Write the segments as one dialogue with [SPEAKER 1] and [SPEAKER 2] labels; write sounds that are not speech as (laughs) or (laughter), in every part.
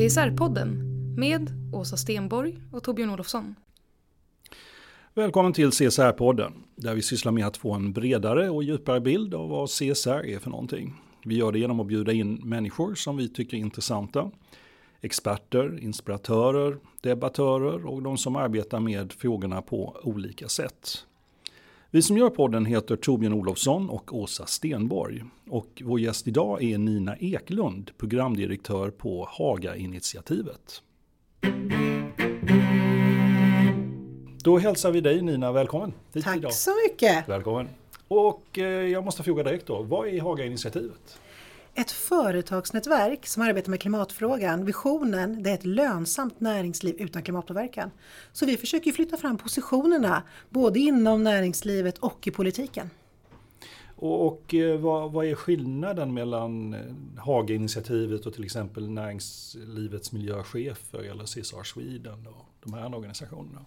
[SPEAKER 1] CSR-podden med Åsa Stenborg och Torbjörn Olofsson.
[SPEAKER 2] Välkommen till CSR-podden, där vi sysslar med att få en bredare och djupare bild av vad CSR är för någonting. Vi gör det genom att bjuda in människor som vi tycker är intressanta. Experter, inspiratörer, debattörer och de som arbetar med frågorna på olika sätt. Vi som gör podden heter Torbjörn Olofsson och Åsa Stenborg. Och vår gäst idag är Nina Eklund, programdirektör på Haga-initiativet. Då hälsar vi dig Nina välkommen
[SPEAKER 3] Tack
[SPEAKER 2] idag.
[SPEAKER 3] så mycket!
[SPEAKER 2] Välkommen. Och eh, jag måste fråga direkt då, vad är Haga-initiativet?
[SPEAKER 3] Ett företagsnätverk som arbetar med klimatfrågan. Visionen det är ett lönsamt näringsliv utan klimatpåverkan. Så vi försöker flytta fram positionerna både inom näringslivet och i politiken.
[SPEAKER 2] Och, och eh, vad, vad är skillnaden mellan eh, Haga-initiativet och till exempel näringslivets miljöchefer eller CSR Sweden och de här organisationerna?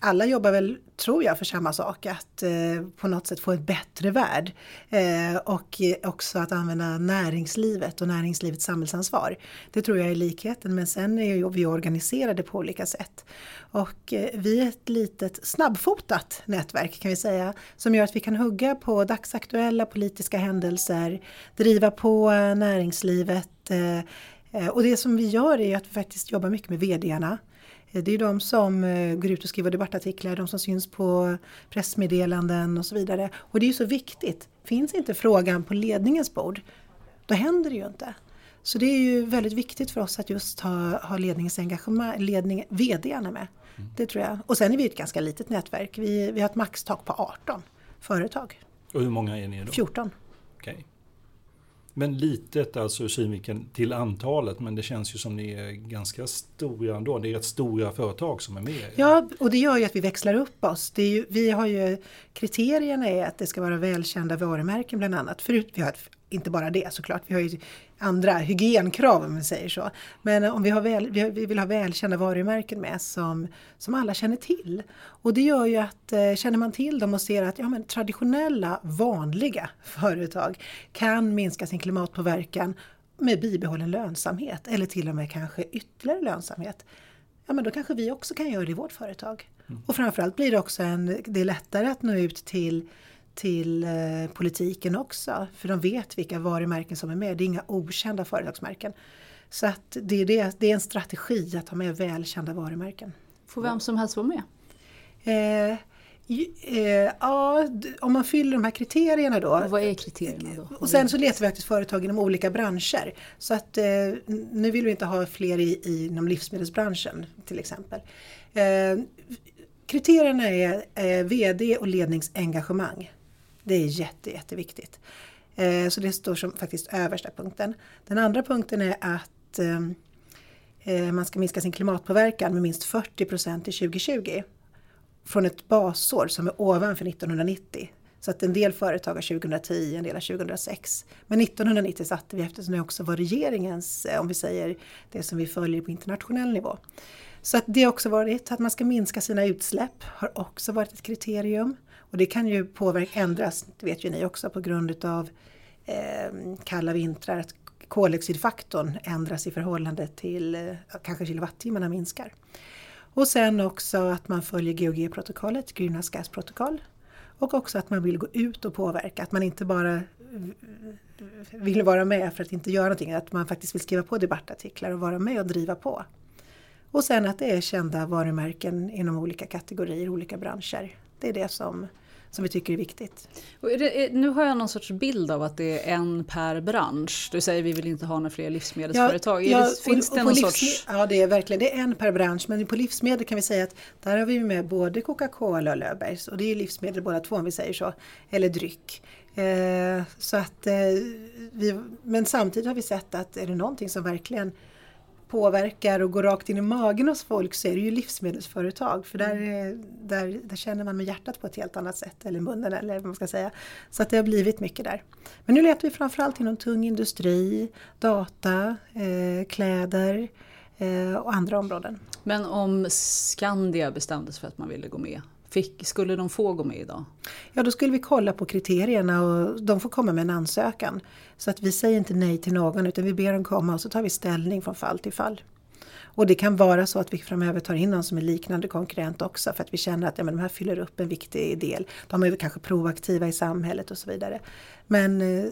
[SPEAKER 3] Alla jobbar väl, tror jag, för samma sak, att eh, på något sätt få en bättre värld. Eh, och också att använda näringslivet och näringslivets samhällsansvar. Det tror jag är likheten, men sen är ju vi organiserade på olika sätt. Och eh, vi är ett litet snabbfotat nätverk kan vi säga, som gör att vi kan hugga på dagsaktuella politiska händelser, driva på näringslivet. Eh, eh och det som vi gör är att vi faktiskt jobbar mycket med VDarna. Det är de som eh, går ut och skriver debattartiklar, de som syns på pressmeddelanden och så vidare. Och det är ju så viktigt. Finns inte frågan på ledningens bord, då händer det ju inte. Så det är ju väldigt viktigt för oss att just ha, ha ledningens engagemang, ledning, VDarna med. Mm. Det tror jag. Och sen är vi ett ganska litet nätverk. Vi, vi har ett maxtak på 18 företag.
[SPEAKER 2] Och hur många är ni då?
[SPEAKER 3] 14.
[SPEAKER 2] Okej. Okay. Men litet alltså ur synvinkeln till antalet, men det känns ju som ni är ganska stora ändå. Det är rätt stora företag som är med.
[SPEAKER 3] Ja, och det gör ju att vi växlar upp oss. Ju, vi har ju, kriterierna är att det ska vara välkända varumärken bland annat. Förut, vi har inte bara det såklart, vi har ju andra hygienkrav om vi säger så. Men om vi, har väl, vi vill ha välkända varumärken med som, som alla känner till. Och det gör ju att eh, känner man till dem och ser att ja, men traditionella, vanliga företag kan minska sin klimatpåverkan med bibehållen lönsamhet eller till och med kanske ytterligare lönsamhet. Ja men då kanske vi också kan göra det i vårt företag. Mm. Och framförallt blir det också en, det är lättare att nå ut till till eh, politiken också. För de vet vilka varumärken som är med. Det är inga okända företagsmärken. Så att det, är det, det är en strategi att ha med välkända varumärken.
[SPEAKER 1] Får vem som helst vara med?
[SPEAKER 3] Eh, eh, ja, om man fyller de här kriterierna då.
[SPEAKER 1] Och vad är kriterierna då?
[SPEAKER 3] Och sen så letar vi faktiskt företag inom olika branscher. Så att eh, nu vill vi inte ha fler i, i, inom livsmedelsbranschen till exempel. Eh, kriterierna är eh, VD och ledningsengagemang. Det är jätte, jätteviktigt. Eh, så det står som faktiskt översta punkten. Den andra punkten är att eh, eh man ska minska sin klimatpåverkan med minst 40 procent till 2020. Från ett basår som är ovanför 1990. Så att en del företag har 2010, en del har 2006. Men 1990 satte vi eftersom det också var regeringens, eh, om vi säger det som vi följer på internationell nivå. Så att det har också varit att man ska minska sina utsläpp har också varit ett kriterium. Och det kan ju påverka, ändras, det vet ju ni också, på grund utav eh, kalla vintrar. Att koldioxidfaktorn ändras i förhållande till eh, kanske kilowattimmarna minskar. Och sen också att man följer GHG-protokollet, Greenhouse Gas-protokoll. Och också att man vill gå ut och påverka, att man inte bara vill vara med för att inte göra någonting, att man faktiskt vill skriva på debattartiklar och vara med och driva på. Och sen att det är kända varumärken inom olika kategorier, olika branscher. Det är det som som vi tycker är viktigt.
[SPEAKER 4] Det, nu har jag någon sorts bild av att det är en per bransch. Du säger vi vill inte ha några fler livsmedelsföretag. Ja, ja, Finns och, det någon sorts...
[SPEAKER 3] Ja, det är verkligen det är en per bransch. Men på livsmedel kan vi säga att där har vi med både Coca-Cola och Löfbergs. Och det är livsmedel båda två om vi säger så. Eller dryck. Eh, så att, eh, vi, men samtidigt har vi sett att är det någonting som verkligen påverkar och går rakt in i magen hos folk så är det ju livsmedelsföretag. För där, mm. där, där känner man med hjärtat på ett helt annat sätt, eller munnen eller vad man ska säga. Så att det har blivit mycket där. Men nu letar vi framförallt inom tung industri, data, eh, kläder eh, och andra områden.
[SPEAKER 4] Men om Skandia bestämde sig för att man ville gå med, Fick, skulle de få gå med idag?
[SPEAKER 3] Ja, då skulle vi kolla på kriterierna och de får komma med en ansökan. Så att vi säger inte nej till någon utan vi ber dem komma och så tar vi ställning från fall till fall. Och det kan vara så att vi framöver tar in någon som är liknande konkurrent också för att vi känner att ja, men de här fyller upp en viktig del. De är kanske proaktiva i samhället och så vidare. Men eh,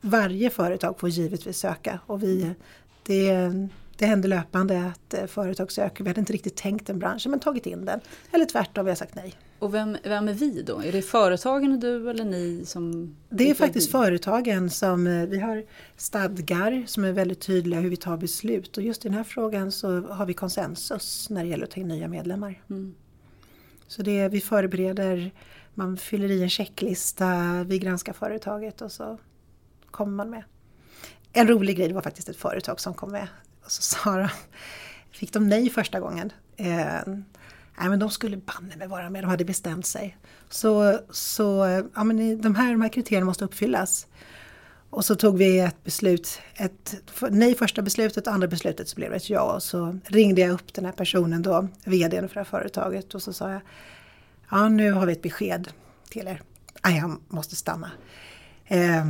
[SPEAKER 3] varje företag får givetvis söka och vi, det, det händer löpande att eh, företag söker. Vi hade inte riktigt tänkt den branschen men tagit in den. Eller tvärtom, vi har sagt nej.
[SPEAKER 4] Och vem, vem är vi då? Är det företagen och du eller ni som...
[SPEAKER 3] Det är faktiskt vi? företagen som, eh, vi har stadgar som är väldigt tydliga hur vi tar beslut och just i den här frågan så har vi konsensus när det gäller att ta in nya medlemmar. Mm. Så det, vi förbereder, man fyller i en checklista, vi granskar företaget och så kommer man med. En rolig grej, det var faktiskt ett företag som kom med Alltså, och så sa de, fick de nej första gången. Eh, nej men de skulle banne mig vara med, de hade bestämt sig. Så, så ja, men de, här, de här kriterierna måste uppfyllas. Och så tog vi ett beslut, ett nej första beslutet och andra beslutet så blev det ett ja. Och så ringde jag upp den här personen då, VDn för det här företaget och så sa jag Ja nu har vi ett besked till er. Nej, jag måste stanna. Eh,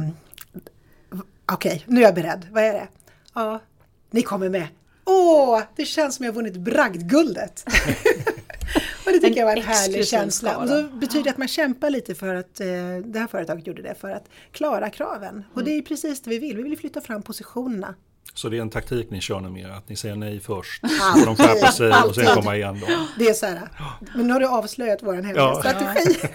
[SPEAKER 3] Okej, okay, nu är jag beredd. Vad är det? Ja, ni kommer med. Åh, det känns som jag vunnit bragdguldet. (laughs) och det tycker en jag var en härlig känsla. Och då betyder det att man kämpar lite för att, eh, det här företaget gjorde det, för att klara kraven. Och det är precis det vi vill, vi vill flytta fram positionerna.
[SPEAKER 2] Så det är en taktik ni kör nu mer, att ni säger nej först, (laughs) och de skärper sig och sen komma igen då?
[SPEAKER 3] Det är så här, men nu har du avslöjat vår hemliga ja. strategi.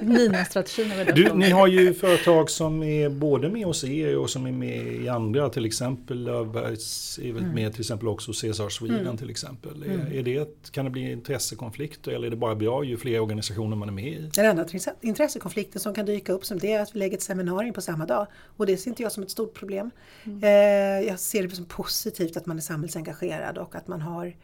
[SPEAKER 4] Nina-strategin
[SPEAKER 2] du, Ni har ju företag som är både med hos er och som är med i andra, till exempel Löfbergs är väl mm. med till exempel också Cesar Sweden mm. till exempel. Mm. Är, är det, kan det bli intressekonflikter eller är det bara bra ju fler organisationer man är med i?
[SPEAKER 3] Den enda intressekonflikten som kan dyka upp som det är att vi lägger ett seminarium på samma dag och det ser inte jag som ett stort problem. Mm. Eh, jag ser det som positivt att man är samhällsengagerad och att man har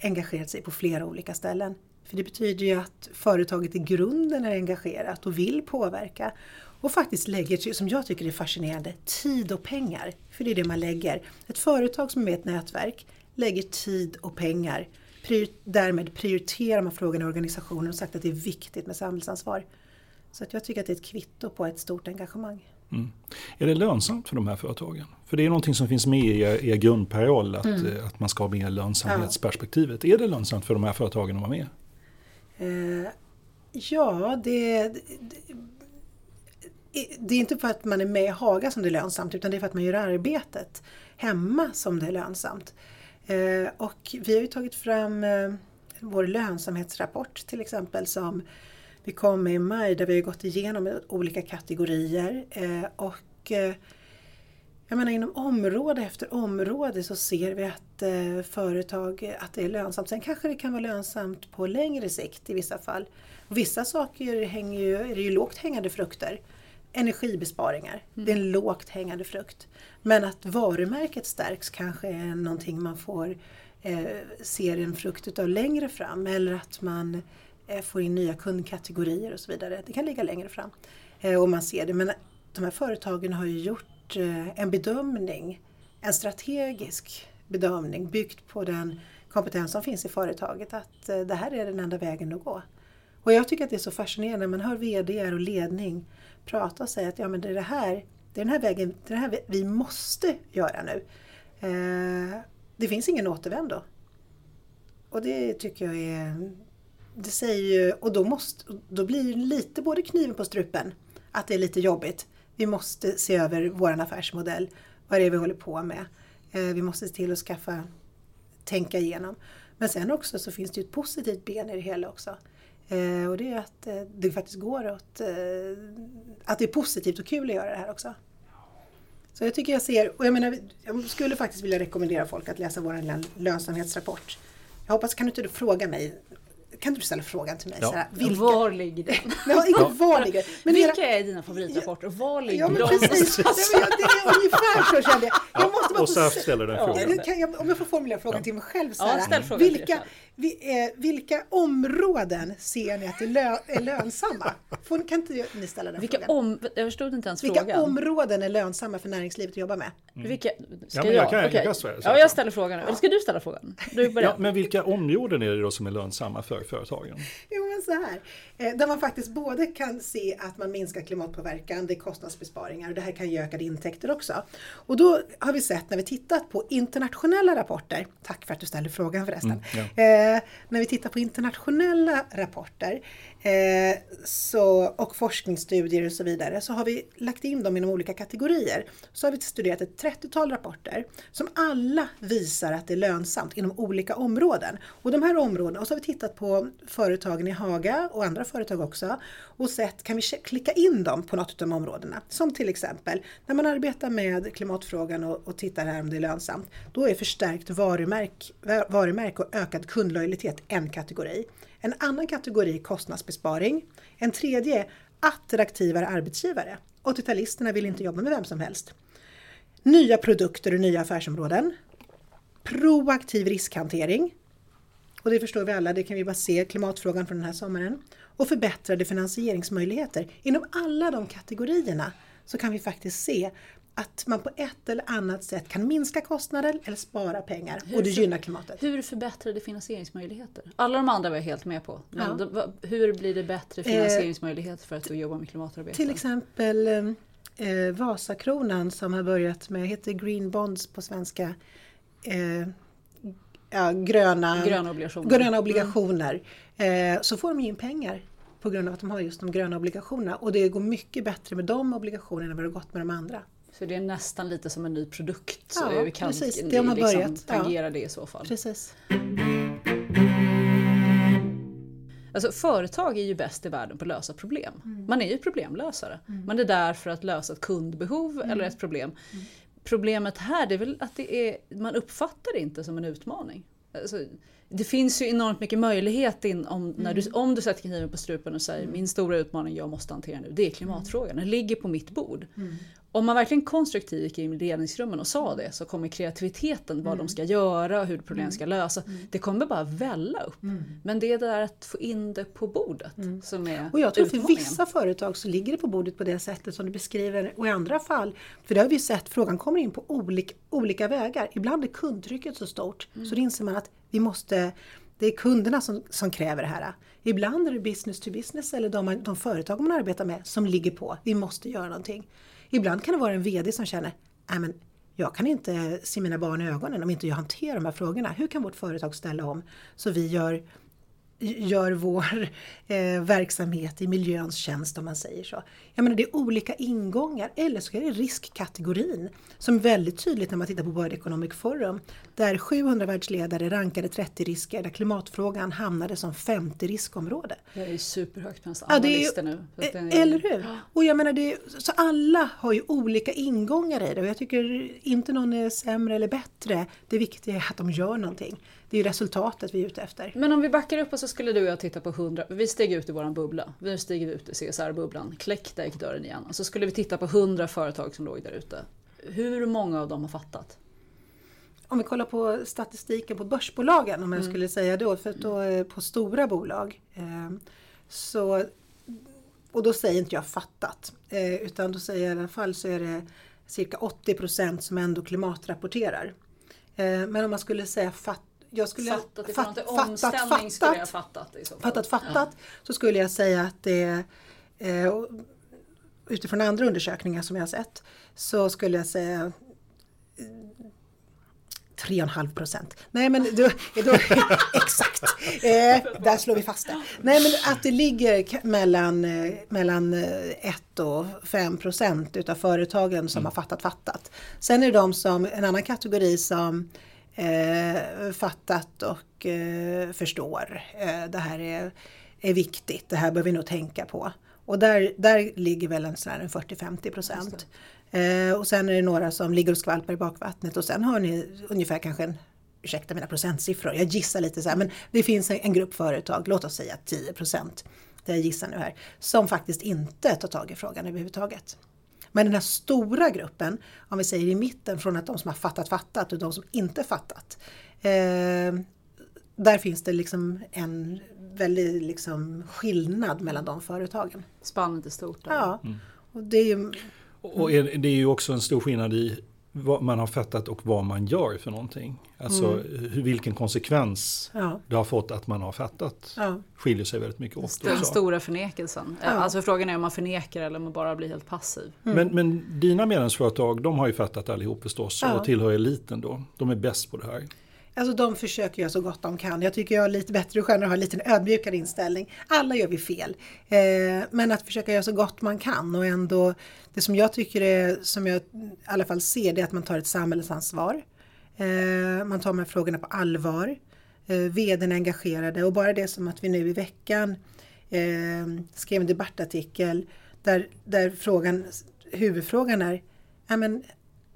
[SPEAKER 3] engagerat sig på flera olika ställen. För det betyder ju att företaget i grunden är engagerat och vill påverka och faktiskt lägger, som jag tycker är fascinerande, tid och pengar. För det är det man lägger. Ett företag som är med i ett nätverk lägger tid och pengar. Prior, därmed prioriterar man frågan i organisationen och sagt att det är viktigt med samhällsansvar. Så att jag tycker att det är ett kvitto på ett stort engagemang.
[SPEAKER 2] Mm. Är det lönsamt för de här företagen? För det är någonting som finns med i er, grundparoll, att, mm. Eh, att man ska ha med lönsamhetsperspektivet. Ja. Är det lönsamt för de här företagen att vara med?
[SPEAKER 3] Eh, ja, det, det, det är inte för att man är med i Haga som det är lönsamt utan det är för att man gör arbetet hemma som det är lönsamt. Eh, och vi har ju tagit fram eh, vår lönsamhetsrapport till exempel som vi kom med i maj där vi har gått igenom olika kategorier eh, och eh, jag menar inom område efter område så ser vi att eh, företag, att det är lönsamt. Sen kanske det kan vara lönsamt på längre sikt i vissa fall. Och vissa saker hänger ju, är det ju lågt hängande frukter. Energibesparingar, mm. det är en lågt hängande frukt. Men att varumärket stärks kanske är någonting man får eh, ser en frukt utav längre fram. Eller att man Eh, får in nya kundkategorier och så vidare. Det kan ligga längre fram. Eh, och man ser det. Men de här företagen har ju gjort eh, en bedömning, en strategisk bedömning byggt på den kompetens som finns i företaget att det här är den enda vägen att gå. Och jag tycker att det är så fascinerande när man hör VD och ledning prata och säga att ja, men det, är det, här, Det är den här vägen den här vi måste göra nu. Eh, det finns ingen återvändo. Och det tycker jag är... Det säger ju, och då, måste, då blir det lite både kniven på strupen, att det är lite jobbigt. Vi måste se över vår affärsmodell, vad det är vi håller på med. Eh, vi måste se till att skaffa, tänka igenom. Men sen också så finns det ju ett positivt ben i det hela också. Eh, och det är att eh, det faktiskt går att, eh, att det är positivt och kul att göra det här också. Så jag tycker jag ser, och jag menar, jag skulle faktiskt vilja rekommendera folk att läsa vår lönsamhetsrapport. Jag hoppas, kan du inte fråga mig kan du ställa frågan till mig? Ja. Såhär,
[SPEAKER 4] vilka... Var ligger den? (laughs)
[SPEAKER 3] Ja, inte var ligger
[SPEAKER 4] men Vilka era... är dina favoritrapporter? Var ligger ja, men
[SPEAKER 3] de? Precis. det är ungefär så kände jag. jag måste
[SPEAKER 2] bara och så ställer den frågan.
[SPEAKER 3] Ja, jag, om jag får formulera frågan till mig själv. Så här, ja, vilka, vi, eh, vilka områden ser ni att det lö, är lönsamma? Får, kan inte ni ställa den
[SPEAKER 4] vilka
[SPEAKER 3] frågan?
[SPEAKER 4] Om, jag förstod inte ens
[SPEAKER 3] vilka
[SPEAKER 4] frågan.
[SPEAKER 3] Vilka områden är lönsamma för näringslivet att jobba med?
[SPEAKER 4] Mm. Vilka, ska
[SPEAKER 2] ja,
[SPEAKER 4] jag?
[SPEAKER 2] Jag kan,
[SPEAKER 4] okay.
[SPEAKER 2] jag kan
[SPEAKER 4] ja, jag ställer frågan. Eller ska du ställa frågan? Du
[SPEAKER 2] ja, men vilka områden är det då som är lönsamma för företagen?
[SPEAKER 3] Jo, men så här. Eh, där man faktiskt både kan se att man minskar klimatpåverkan, det är kostnadsbesparingar och det här kan ge ökade intäkter också. Och då har vi sett när vi tittat på internationella rapporter, tack för att du ställde frågan förresten, mm, ja. eh, Eh, när vi tittar på internationella rapporter eh, så, och forskningsstudier och så vidare så har vi lagt in dem inom olika kategorier. Så har vi studerat ett 30-tal rapporter som alla visar att det är lönsamt inom olika områden. Och de här områdena, och så har vi tittat på företagen i Haga och andra företag också och sett, kan vi klicka in dem på något av de områdena? Som till exempel när man arbetar med klimatfrågan och, och tittar här om det är lönsamt. Då är förstärkt varumärke, varumärke och ökad kundlojalitet en kategori. En annan kategori är kostnadsbesparing. En tredje attraktivare arbetsgivare. 80-talisterna vill inte jobba med vem som helst. Nya produkter och nya affärsområden. Proaktiv riskhantering. Och det förstår vi alla, det kan vi bara se klimatfrågan från den här sommaren. Och förbättrade finansieringsmöjligheter. Inom alla de kategorierna så kan vi faktiskt se att man på ett eller annat sätt kan minska kostnader eller spara pengar hur och det gynnar klimatet.
[SPEAKER 4] Hur förbättrade finansieringsmöjligheter? Alla de andra var jag helt med på. Ja. hur blir det bättre eh, finansieringsmöjligheter för att jobba med klimatarbete?
[SPEAKER 3] Till exempel eh, Vasakronan som har börjat med, heter Green Bonds på svenska, eh, ja, gröna,
[SPEAKER 4] gröna obligationer.
[SPEAKER 3] Gröna obligationer. Mm. Eh, så får de in pengar på grund av att de har just de gröna obligationerna och det går mycket bättre med de obligationerna än vad det har gått med de andra.
[SPEAKER 4] Så det är nästan lite som en ny produkt.
[SPEAKER 3] Ja,
[SPEAKER 4] vi kan
[SPEAKER 3] precis. Det har liksom börjat.
[SPEAKER 4] tangera ja. det i så fall.
[SPEAKER 3] Precis.
[SPEAKER 4] Alltså företag är ju bäst i världen på att lösa problem. Mm. Man är ju problemlösare. Mm. Man är där för att lösa ett kundbehov mm. eller ett problem. Mm. Problemet här är väl att det är, man uppfattar det inte som en utmaning. Alltså, det finns ju enormt mycket möjlighet in om, när du, mm. om du sätter kniven på strupen och säger mm. min stora utmaning jag måste hantera nu, det är klimatfrågan. Den ligger på mitt bord. Mm. Om man verkligen konstruktivt gick in i ledningsrummen och sa det så kommer kreativiteten, vad mm. de ska göra och hur problemen ska lösas, mm. det kommer bara välla upp. Mm. Men det är det där att få in det på bordet mm. som är
[SPEAKER 3] Och jag tror för vissa företag så ligger det på bordet på det sättet som du beskriver och i andra fall, för det har vi sett, frågan kommer in på olika, olika vägar. Ibland är kundtrycket så stort så då inser man att vi måste det är kunderna som, som kräver det här. Ibland är det business to business eller de, de företag man arbetar med som ligger på. Vi måste göra någonting. Ibland kan det vara en VD som känner, men jag kan inte se mina barn i ögonen om inte jag hanterar de här frågorna. Hur kan vårt företag ställa om så vi gör gör vår eh, verksamhet i miljöns tjänst om man säger så. Jag menar det är olika ingångar eller så är det riskkategorin som är väldigt tydligt när man tittar på World Economic Forum där 700 världsledare rankade 30 risker där klimatfrågan hamnade som 50 riskområde.
[SPEAKER 4] Det är superhögt på nästan alla ja, listor nu.
[SPEAKER 3] Är, eller hur? Och jag menar det, så alla har ju olika ingångar i det och jag tycker inte någon är sämre eller bättre. Det viktiga är att de gör någonting det är ju resultatet vi är ute efter.
[SPEAKER 4] Men om vi backar upp och så skulle du och jag titta på 100, vi steg ut i våran bubbla, vi steg ut i CSR-bubblan, kläck där gick dörren igen. Och så skulle vi titta på 100 företag som låg där ute. Hur många av dem har fattat?
[SPEAKER 3] Om vi kollar på statistiken på börsbolagen, om jag mm. skulle säga då, för då på stora bolag. Eh, så, och då säger inte jag fattat, eh, utan då säger jag i alla fall så är det cirka 80 procent som ändå klimatrapporterar. Eh, men om man skulle säga fatt,
[SPEAKER 4] jag skulle fattat, fatt, fattat, fattat, skulle jag fattat i så fall.
[SPEAKER 3] Fattat, fattat, ja. så skulle jag säga att det eh, utifrån andra undersökningar som jag har sett så skulle jag säga 3,5 procent. Nej men då, (laughs) då, exakt, eh, där slår vi fast det. Nej men att det ligger mellan, eh, mellan 1 eh, och 5 procent utav företagen som mm. har fattat fattat. Sen är det de som, en annan kategori som eh, fattat och eh, förstår. Eh, det här är, är viktigt, det här bör vi nog tänka på. Och där, där ligger väl en, en 40-50 procent. Eh, och sen är det några som ligger och skvalpar i bakvattnet och sen har ni ungefär kanske en ursäkta mina procentsiffror, jag gissar lite så här, men det finns en, en grupp företag, låt oss säga 10 procent, det jag gissar nu här, som faktiskt inte tar tag i frågan överhuvudtaget. Men den här stora gruppen, om vi säger i mitten från att de som har fattat fattat och de som inte fattat. Eh, där finns det liksom en väldig liksom skillnad mellan de företagen.
[SPEAKER 4] Spannet är stort.
[SPEAKER 3] Ja. Mm. Och det är ju,
[SPEAKER 2] och är, det är ju också en stor skillnad i vad man har fattat och vad man gör för någonting. Alltså mm. hur, vilken konsekvens ja. det har fått att man har fattat ja. skiljer sig väldigt mycket åt.
[SPEAKER 4] Den stora förnekelsen. Ja. Alltså frågan är om man förnekar eller om man bara blir helt passiv.
[SPEAKER 2] Mm. Men, men dina medlemsföretag, de har ju fattat allihop förstås och tillhör eliten då. De är bäst på det här.
[SPEAKER 3] Alltså de försöker göra så gott de kan. Jag tycker jag är lite bättre och skönare har ha en lite ödmjukare inställning. Alla gör vi fel. Eh, men att försöka göra så gott man kan och ändå det som jag tycker är, som jag i alla fall ser, det är att man tar ett samhällsansvar. Eh, man tar de här frågorna på allvar. Eh, vdn är engagerade och bara det som att vi nu i veckan eh, skrev en debattartikel där, där frågan, huvudfrågan är, ja men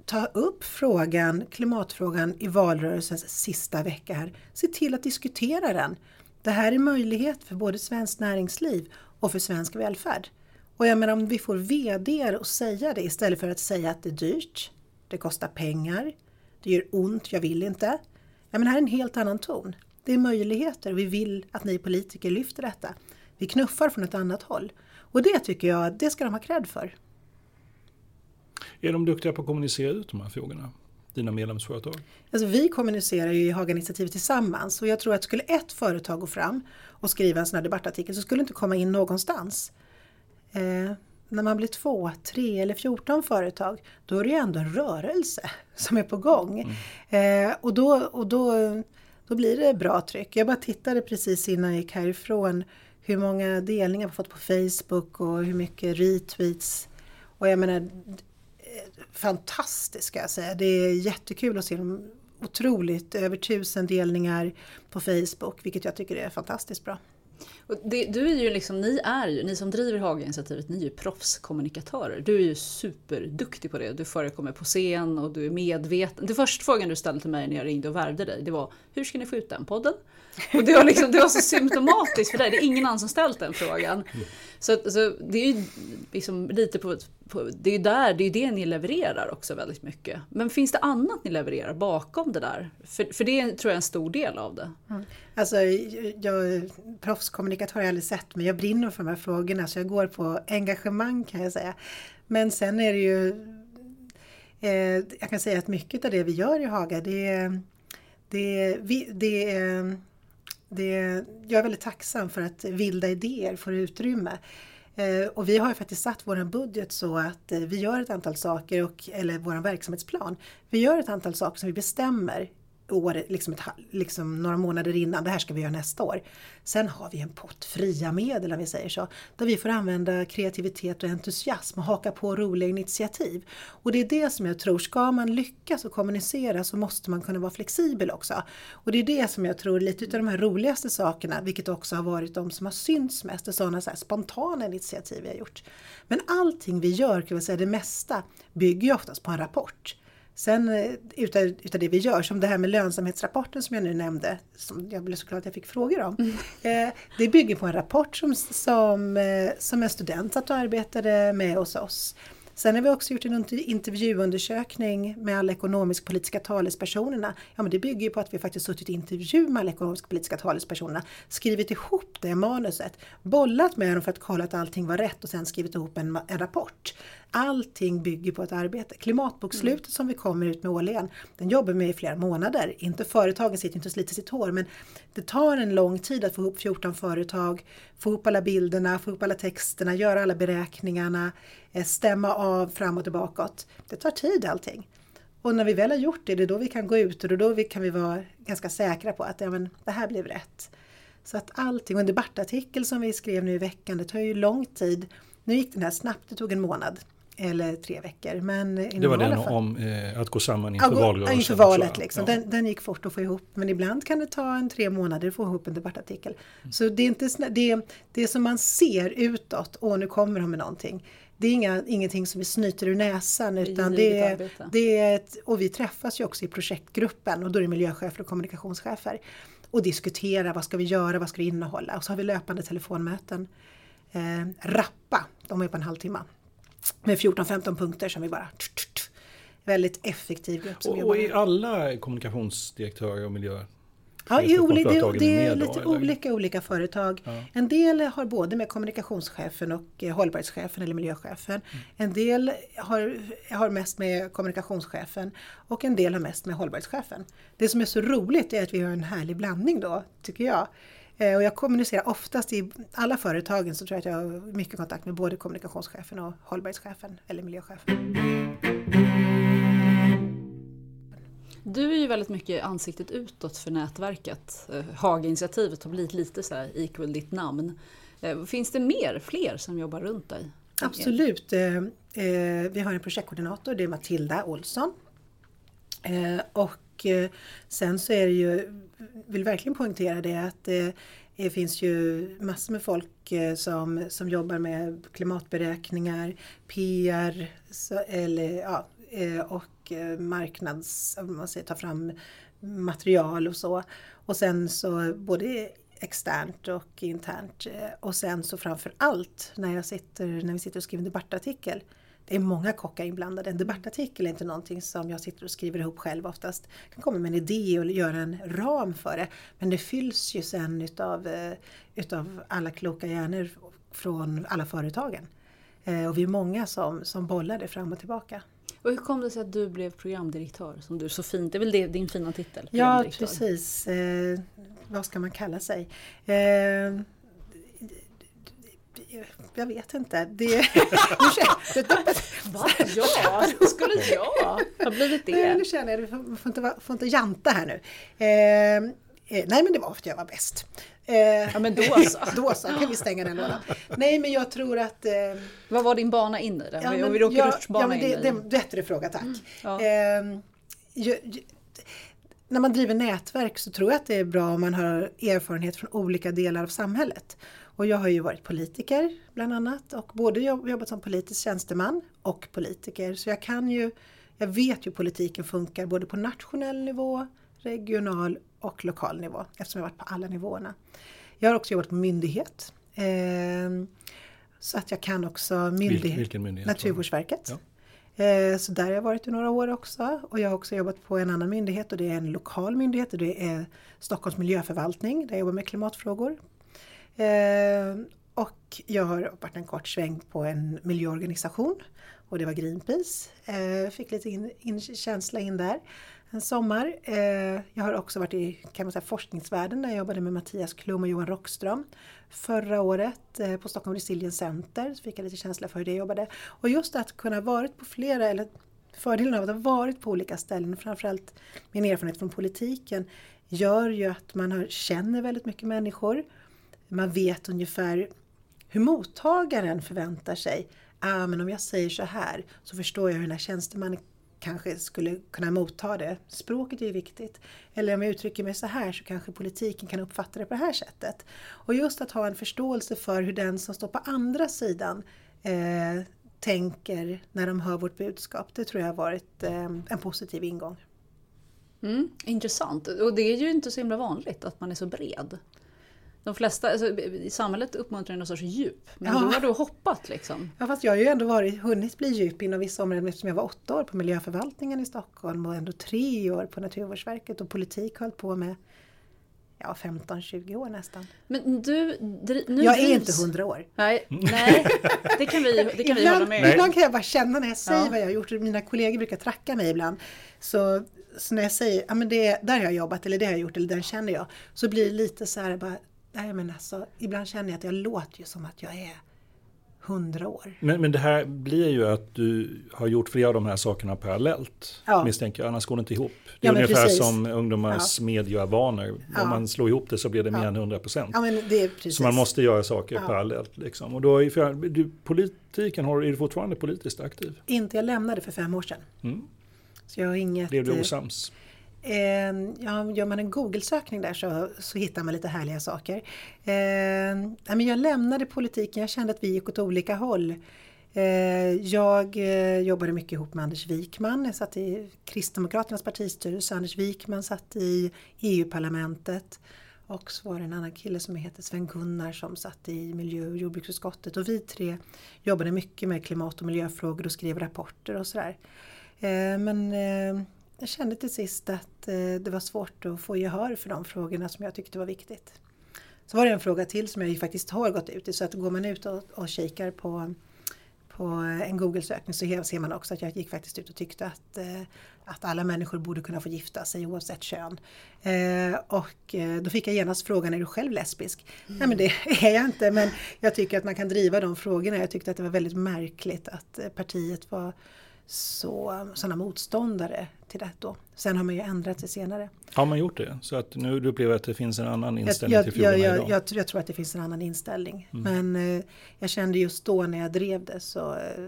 [SPEAKER 3] ta upp frågan, klimatfrågan i valrörelsens sista vecka här. Se till att diskutera den. Det här är möjlighet för både svenskt näringsliv och för svensk välfärd. Och jag menar om vi får VD att säga det istället för att säga att det är dyrt, det kostar pengar, det gör ont, jag vill inte. Ja, men här är en helt annan ton. Det är möjligheter och vi vill att ni politiker lyfter detta. Vi knuffar från ett annat håll. Och det tycker jag, det ska de ha cred för.
[SPEAKER 2] Är de duktiga på att kommunicera ut de här frågorna? Dina medlemsföretag?
[SPEAKER 3] Alltså vi kommunicerar ju i Haga-initiativet tillsammans och jag tror att skulle ett företag gå fram och skriva en sån här debattartikel så skulle det inte komma in någonstans. Eh, när man blir två, tre eller fjorton företag då är det ju ändå en rörelse som är på gång. Mm. Eh, och då, och då, då blir det bra tryck. Jag bara tittade precis innan jag gick härifrån hur många delningar vi fått på Facebook och hur mycket retweets. Och jag menar fantastiskt ska jag säga. Det är jättekul att se dem. Otroligt, över tusen delningar på Facebook, vilket jag tycker är fantastiskt bra.
[SPEAKER 4] Det, du är ju liksom, ni är ju, ni som driver Haga-initiativet, ni är ju proffskommunikatörer. Du är ju superduktig på det. Du förekommer på scen och du är medveten. Den första frågan du ställde till mig när jag ringde och värvde dig, det var hur ska ni få ut den podden? Och det var, liksom, det var så symptomatiskt för dig, det är ingen annan som ställt den frågan. Så, så det är ju liksom lite på, på, det är ju där, det är det ni levererar också väldigt mycket. Men finns det annat ni levererar bakom det där? För, för det tror jag är en stor del av det.
[SPEAKER 3] Mm. Alltså, jag, proffskommunikatör har jag aldrig sett, men jag brinner för de här frågorna så jag går på engagemang kan jag säga. Men sen är det ju, eh, jag kan säga att mycket av det vi gör i Haga, det, det, vi, det är det, jag är väldigt tacksam för att vilda idéer får utrymme. Eh, och vi har faktiskt satt vår budget så att eh, vi gör ett antal saker, och, eller vår verksamhetsplan. Vi gör ett antal saker som vi bestämmer år, liksom, ett, liksom några månader innan, det här ska vi göra nästa år. Sen har vi en pott fria medel om vi säger så, där vi får använda kreativitet och entusiasm och haka på roliga initiativ. Och det är det som jag tror, ska man lyckas och kommunicera så måste man kunna vara flexibel också. Och det är det som jag tror lite av de här roligaste sakerna, vilket också har varit de som har synts mest, är sådana så spontana initiativ vi har gjort. Men allting vi gör, kan jag säga det mesta, bygger ju oftast på en rapport. Sen eh, utav, utav det vi gör, som det här med lönsamhetsrapporten som jag nu nämnde, som jag blev så glad att jag fick frågor om. Mm. (laughs) Eh, det bygger på en rapport som, som, eh, som en student satt och arbetade med hos oss. Sen har vi också gjort en intervjuundersökning med alla ekonomisk-politiska talespersonerna. Ja, men det bygger ju på att vi faktiskt suttit i intervju med alla ekonomisk-politiska talespersonerna, skrivit ihop det manuset, bollat med dem för att kolla att allting var rätt och sen skrivit ihop en, en rapport. Allting bygger på ett arbete. Klimatbokslutet mm. som vi kommer ut med årligen, den jobbar med i flera månader. Inte företagen sitter inte och sliter sitt hår, men det tar en lång tid att få ihop 14 företag, få ihop alla bilderna, få ihop alla texterna, göra alla beräkningarna, stämma av fram och tillbaka. Det tar tid allting. Och när vi väl har gjort det, det är då vi kan gå ut och då kan vi vara ganska säkra på att ja, men, det här blev rätt. Så att allting, och en debattartikel som vi skrev nu i veckan, det tar ju lång tid. Nu gick den här snabbt, det tog en månad eller tre veckor. Men
[SPEAKER 2] det var den om eh, att gå samman inför
[SPEAKER 3] ja,
[SPEAKER 2] valrörelsen?
[SPEAKER 3] Inför valet liksom. Ja. Den, den, gick fort att få ihop. Men ibland kan det ta en tre månader att få ihop en debattartikel. Mm. Så det är inte det, det som man ser utåt, och nu kommer de med någonting. Det är inga, ingenting som vi snyter ur näsan utan det är, det är ett, och vi träffas ju också i projektgruppen och då är det miljöchefer och kommunikationschefer och diskuterar vad ska vi göra, vad ska det innehålla? Och så har vi löpande telefonmöten. Eh, rappa, de är på en halvtimme med 14-15 punkter som vi bara väldigt effektiv grupp som
[SPEAKER 2] och,
[SPEAKER 3] jobbar
[SPEAKER 2] Och är alla kommunikationsdirektörer och miljö
[SPEAKER 3] Ja, i olika, det, det är lite då, olika olika företag. Ja. En del har både med kommunikationschefen och eh, hållbarhetschefen eller miljöchefen. Mm. En del har, har mest med kommunikationschefen och en del har mest med hållbarhetschefen. Det som är så roligt är att vi har en härlig blandning då, tycker jag. Eh, och jag kommunicerar oftast i alla företagen så tror jag att jag har mycket kontakt med både kommunikationschefen och hållbarhetschefen eller miljöchefen.
[SPEAKER 4] Du är ju väldigt mycket ansiktet utåt för nätverket. Eh, Haga-initiativet har blivit lite så här equal ditt namn. Eh, finns det mer, fler som jobbar runt dig?
[SPEAKER 3] Absolut. Eh, vi har en projektkoordinator, det är Matilda Olsson. Och sen så är det ju vill verkligen poängtera det att det, finns ju massor med folk som, som jobbar med klimatberäkningar, PR eller, ja, och och marknads, man säger, ta fram material och så. Och sen så både externt och internt. Eh, och sen så framför allt när, jag sitter, när vi sitter och skriver en debattartikel det är många kockar inblandade. En debattartikel är inte någonting som jag sitter och skriver ihop själv oftast. Jag kan komma med en idé och göra en ram för det. Men det fylls ju sen utav, eh, utav alla kloka hjärnor från alla företagen. Och vi är många som, som bollar det fram och tillbaka.
[SPEAKER 4] Och hur kom det sig att du blev programdirektör? Som du så fint, det är väl det, din fina titel?
[SPEAKER 3] Ja precis. Eh, vad ska man kalla sig? Eh, jag vet inte. Det, (laughs)
[SPEAKER 4] Va? Ja, skulle jag ha blivit det?
[SPEAKER 3] Nu känner jag, du får inte, får inte janta här nu. Eh, eh, nej men det var för att jag var bäst.
[SPEAKER 4] Eh, ja men då så. (laughs)
[SPEAKER 3] då så kan vi stänga den lådan. Nej men jag tror att... Eh,
[SPEAKER 4] Vad var din bana in i den? Ja, men, vi råkade ja,
[SPEAKER 3] ja, men det, in det en bättre fråga tack. Mm, ja. Ehm, jag, när man driver nätverk så tror jag att det är bra om man har erfarenhet från olika delar av samhället. Och jag har ju varit politiker bland annat och både jobbat som politisk tjänsteman och politiker. Så jag kan ju, jag vet ju hur politiken funkar både på nationell nivå, regional och lokal nivå eftersom jag varit på alla nivåerna. Jag har också jobbat på myndighet. Eh, så att jag kan också myndighet,
[SPEAKER 2] Vilken myndighet?
[SPEAKER 3] Naturvårdsverket. Ja. Eh, så där har jag varit i några år också. Och jag har också jobbat på en annan myndighet och det är en lokal myndighet och det är Stockholms miljöförvaltning där jag jobbar med klimatfrågor Eh, och jag har varit en kort sväng på en miljöorganisation och det var Greenpeace. Eh, fick lite in, in, känsla in där en sommar. Eh, jag har också varit i kan man säga, forskningsvärlden där jag jobbade med Mattias Klum och Johan Rockström. Förra året eh, på Stockholm Resilience Center så fick jag lite känsla för hur det jobbade. Och just att kunna varit på flera, eller fördelen av att ha varit på olika ställen, framförallt min erfarenhet från politiken, gör ju att man känner väldigt mycket människor man vet ungefär hur mottagaren förväntar sig. Ah, men om jag säger så här så förstår jag hur den här tjänstemannen kanske skulle kunna motta det. Språket är ju viktigt. Eller om jag uttrycker mig så här så kanske politiken kan uppfatta det på det här sättet. Och just att ha en förståelse för hur den som står på andra sidan eh, tänker när de hör vårt budskap. Det tror jag har varit eh, en positiv ingång.
[SPEAKER 4] Mm, intressant. Och det är ju inte så himla vanligt att man är så bred. De flesta, alltså, i samhället uppmuntrar någon sorts djup. Men
[SPEAKER 3] Ja.
[SPEAKER 4] då har du hoppat liksom.
[SPEAKER 3] Ja, fast jag har ju ändå varit, hunnit bli djup inom vissa områden eftersom jag var åtta år på miljöförvaltningen i Stockholm och ändå tre år på Naturvårdsverket och politik hållit på med ja, 15-20 år nästan.
[SPEAKER 4] Men du, nu
[SPEAKER 3] jag är
[SPEAKER 4] drivs-
[SPEAKER 3] inte 100 år. (laughs)
[SPEAKER 4] Nej, nej det kan vi, det kan vi hålla med
[SPEAKER 3] ibland kan jag bara känna när jag säger
[SPEAKER 4] Ja.
[SPEAKER 3] vad jag har gjort, mina kollegor brukar tracka mig ibland. Så, så när jag säger, ja men det, där har jag jobbat eller det har jag gjort eller den känner jag. Så blir det lite så här bara, nej men alltså, ibland känner jag att jag låter ju som att jag är 100 år.
[SPEAKER 2] Men, men det här blir ju att du har gjort flera av de här sakerna parallellt.
[SPEAKER 3] Ja.
[SPEAKER 2] Misstänker jag, annars går det inte ihop. Det
[SPEAKER 3] Ja,
[SPEAKER 2] är
[SPEAKER 3] men
[SPEAKER 2] ungefär
[SPEAKER 3] precis.
[SPEAKER 2] som ungdomars medievanor.
[SPEAKER 3] Ja.
[SPEAKER 2] Om man slår ihop det så blir det mer
[SPEAKER 3] Ja.
[SPEAKER 2] än 100 procent.
[SPEAKER 3] Ja.
[SPEAKER 2] Så man måste göra saker
[SPEAKER 3] Ja.
[SPEAKER 2] parallellt. Liksom. Och då är du, politiken, har, är du fortfarande politiskt aktiv?
[SPEAKER 3] Inte, jag lämnade för fem år sedan.
[SPEAKER 2] Mm.
[SPEAKER 3] Så jag har inget...
[SPEAKER 2] Blev du
[SPEAKER 3] eh,
[SPEAKER 2] osams?
[SPEAKER 3] Eh, Ehm, ja, gör man en Google-sökning där så, så hittar man lite härliga saker. Eh, men jag lämnade politiken, jag kände att vi gick åt olika håll. Eh, jag eh, jobbade mycket ihop med Anders Wikman, jag satt i Kristdemokraternas partistyrelse, Anders Wikman satt i EU-parlamentet. Och så var det en annan kille som heter Sven Gunnar som satt i miljö och jordbruksutskottet. Och vi tre jobbade mycket med klimat och miljöfrågor och skrev rapporter och sådär. Eh, men eh, jag kände till sist att eh, det var svårt att få gehör för de frågorna som jag tyckte var viktigt. Så var det en fråga till som jag faktiskt har gått ut i. Så att går man ut och, och kikar på, på en Google-sökning så ser man också att jag gick faktiskt ut och tyckte att, eh, att alla människor borde kunna få gifta sig oavsett kön. Eh, och då fick jag genast frågan, är du själv lesbisk? Nej men det (laughs) är jag inte men jag tycker att man kan driva de frågorna. Jag tyckte att det var väldigt märkligt att partiet var så, sådana motståndare till det då. Sen har man ju ändrat sig senare.
[SPEAKER 2] Har man gjort det? Så att nu upplever att det finns en annan
[SPEAKER 3] Jag,
[SPEAKER 2] inställning
[SPEAKER 3] jag,
[SPEAKER 2] till frågorna
[SPEAKER 3] jag, jag,
[SPEAKER 2] idag?
[SPEAKER 3] jag, jag tror att det finns en annan inställning. Men eh, jag kände just då när jag drev det så, eh,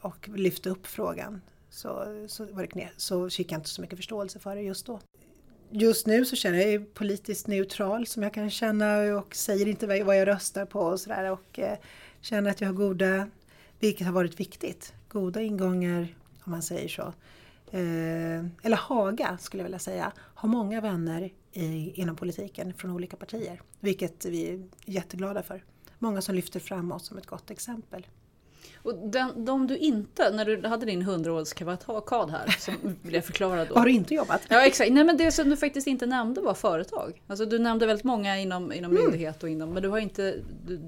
[SPEAKER 3] och lyfte upp frågan så, så, var det knä, så fick jag inte så mycket förståelse för det just då. Just nu så känner jag mig politiskt neutral som jag kan känna och säger inte vad jag- vad jag röstar på och sådär och eh, känner att jag har goda, vilket har varit viktigt, goda ingångar om man säger så. Eh, eller Haga skulle jag vilja säga, har många vänner i, inom politiken från olika partier. Vilket vi är jätteglada för. Många som lyfter fram oss som ett gott exempel.
[SPEAKER 4] Och den, de du inte, när du hade din hundraårskavalkad här, som (laughs) blev förklarad då.
[SPEAKER 3] Har du inte jobbat?
[SPEAKER 4] Ja exakt, nej men det som du faktiskt inte nämnde var företag. Alltså du nämnde väldigt många inom, inom
[SPEAKER 3] Mm.
[SPEAKER 4] myndighet och inom, men du har inte... Du,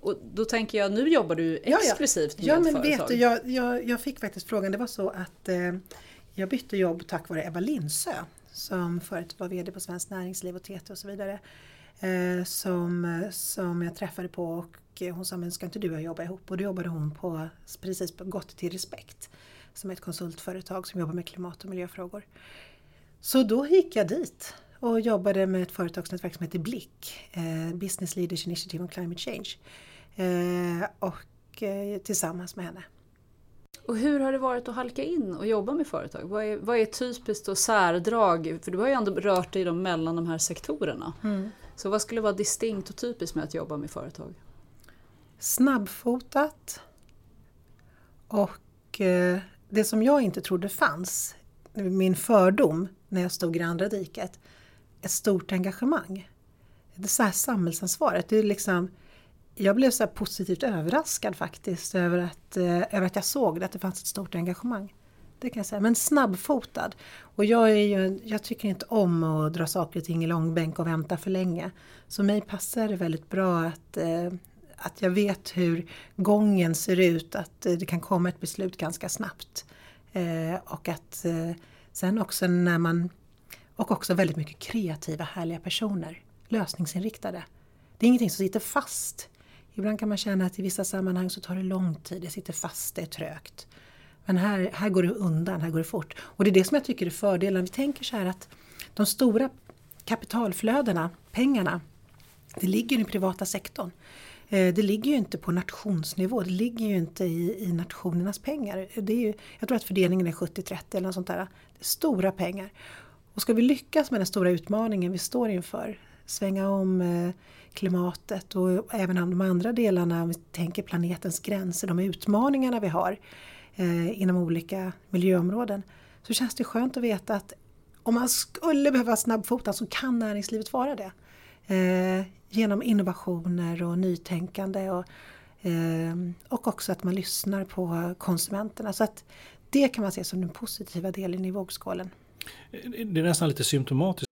[SPEAKER 4] och då tänker jag, nu jobbar du
[SPEAKER 3] Ja, ja.
[SPEAKER 4] exklusivt med
[SPEAKER 3] Ja men
[SPEAKER 4] företag.
[SPEAKER 3] vet du, jag, jag, jag fick faktiskt frågan, det var så att eh, jag bytte jobb tack vare Ebba Lindsö som förut var VD på Svenskt Näringsliv och TT och så vidare. Eh, som, som jag träffade på och hon sa, men ska inte du och jag jobba ihop? Och då jobbade hon på precis på Gott till Respekt som är ett konsultföretag som jobbar med klimat och miljöfrågor. Så då gick jag dit och jobbade med ett företagsnätverk som heter BLIC, eh, Business Leaders Initiative on Climate Change. Eh, och eh, tillsammans med henne.
[SPEAKER 4] Och hur har det varit att halka in och jobba med företag? Vad är, vad är typiskt och särdrag? För du har ju ändå rört dig mellan de här sektorerna.
[SPEAKER 3] Mm.
[SPEAKER 4] Så vad skulle vara distinkt och typiskt med att jobba med företag?
[SPEAKER 3] Snabbfotat och eh, det som jag inte trodde fanns, min fördom när jag stod i det andra diket, ett stort engagemang. Det så här samhällsansvaret, det är liksom jag blev så här positivt överraskad faktiskt över att, eh, över att jag såg att det fanns ett stort engagemang. Det kan jag säga, men snabbfotad. Och jag, är ju, jag tycker inte om att dra saker och ting i långbänk och vänta för länge. Så mig passar det väldigt bra att, eh, att jag vet hur gången ser ut, att eh, det kan komma ett beslut ganska snabbt. Eh, och att eh, sen också när man, och också väldigt mycket kreativa härliga personer, lösningsinriktade. Det är ingenting som sitter fast. Ibland kan man känna att i vissa sammanhang så tar det lång tid, det sitter fast, det är trögt. Men här, här går det undan, här går det fort. Och det är det som jag tycker är fördelen. Vi tänker så här att de stora kapitalflödena, pengarna, det ligger i den privata sektorn. Eh, det ligger ju inte på nationsnivå, det ligger ju inte i, i nationernas pengar. Det är ju, jag tror att fördelningen är 70-30 eller något sånt där. Det är stora pengar. Och ska vi lyckas med den stora utmaningen vi står inför, svänga om eh, klimatet och även de andra delarna, om vi tänker planetens gränser, de utmaningarna vi har eh, inom olika miljöområden, så känns det skönt att veta att om man skulle behöva snabbfota så kan näringslivet vara det. Eh, genom innovationer och nytänkande och, eh, och också att man lyssnar på konsumenterna. Så att det kan man se som den positiva delen i vågskålen.
[SPEAKER 2] Det är nästan lite symptomatiskt.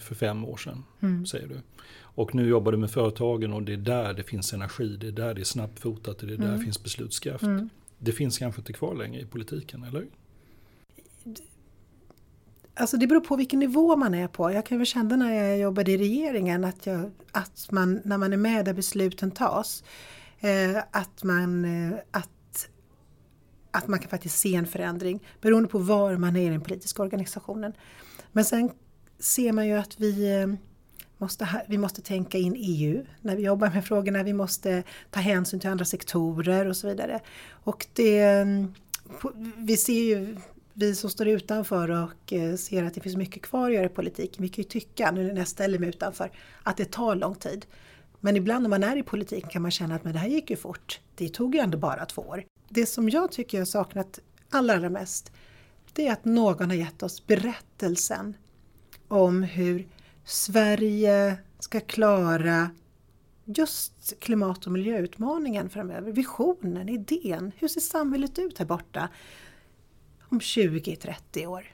[SPEAKER 2] för fem år sedan, mm. säger du. Och nu jobbar du med företagen och det är där det finns energi, det är där det är snabbfotat, det är där mm. det finns beslutskraft. Mm. Det finns kanske inte kvar längre i politiken, eller?
[SPEAKER 3] Alltså det beror på vilken nivå man är på. Jag kan väl känna när jag jobbade i regeringen att, jag, att man, när man är med där besluten tas, eh, att, man, eh, att, att man kan faktiskt se en förändring beroende på var man är i den politiska organisationen. Men sen ser man ju att vi eh, måste, måste, vi måste tänka in EU när vi jobbar med frågorna. Vi måste ta hänsyn till andra sektorer och så vidare. Och det, mm, vi ser ju vi som står utanför och eh, ser att det finns mycket kvar att göra i politiken, vi kan ju tycka, nu när jag ställer mig utanför, att det tar lång tid. Men ibland när man är i politiken kan man känna att men det här gick ju fort. Det tog ju ändå bara två år. Det som jag tycker jag saknat allra, allra mest, det är att någon har gett oss berättelsen om hur Sverige ska klara just klimat och miljöutmaningen framöver. Visionen, idén. Hur ser samhället ut här borta? om 20-30 år.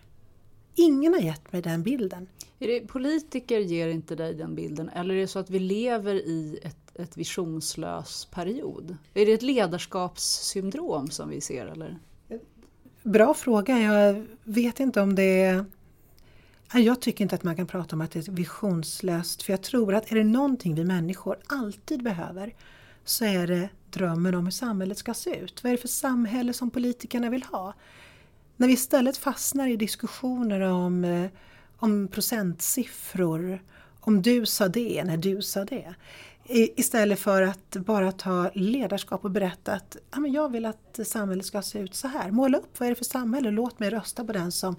[SPEAKER 3] Ingen har gett mig den bilden.
[SPEAKER 4] Är det, politiker ger inte dig den bilden eller är det så att vi lever i ett, ett visionslös period? Är det ett ledarskapssyndrom som vi ser eller?
[SPEAKER 3] Bra fråga. Jag vet inte om det är... Jag tycker inte att man kan prata om att det är visionslöst för jag tror att är det någonting vi människor alltid behöver så är det drömmen om hur samhället ska se ut. Vad är det för samhälle som politikerna vill ha? När vi istället fastnar i diskussioner om, eh, om procentsiffror, om du sa det när du sa det. Istället för att bara ta ledarskap och berätta att ja, men jag vill att samhället ska se ut så här. Måla upp vad är det för samhälle låt mig rösta på den som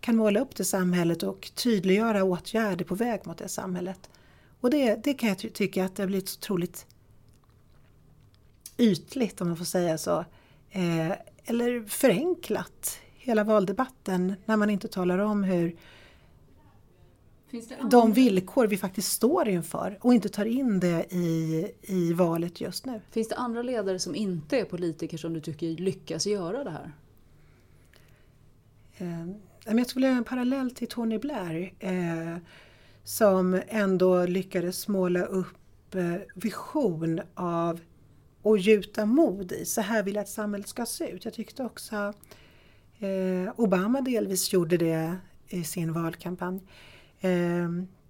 [SPEAKER 3] kan måla upp det samhället och tydliggöra åtgärder på väg mot det samhället. Och det, det kan jag ty tycka att det har blivit så otroligt ytligt om man får säga så. Eh, eller förenklat hela valdebatten när man inte talar om hur de villkor vi faktiskt står inför och inte tar in det i, i valet just nu.
[SPEAKER 4] Finns det andra ledare som inte är politiker som du tycker lyckas göra det här?
[SPEAKER 3] Eh, jag skulle göra en parallell till Tony Blair eh, som ändå lyckades måla upp eh, vision av och gjuta mod i. Så här vill jag att samhället ska se ut. Jag tyckte också Eh, Obama delvis gjorde det i sin valkampanj. Eh,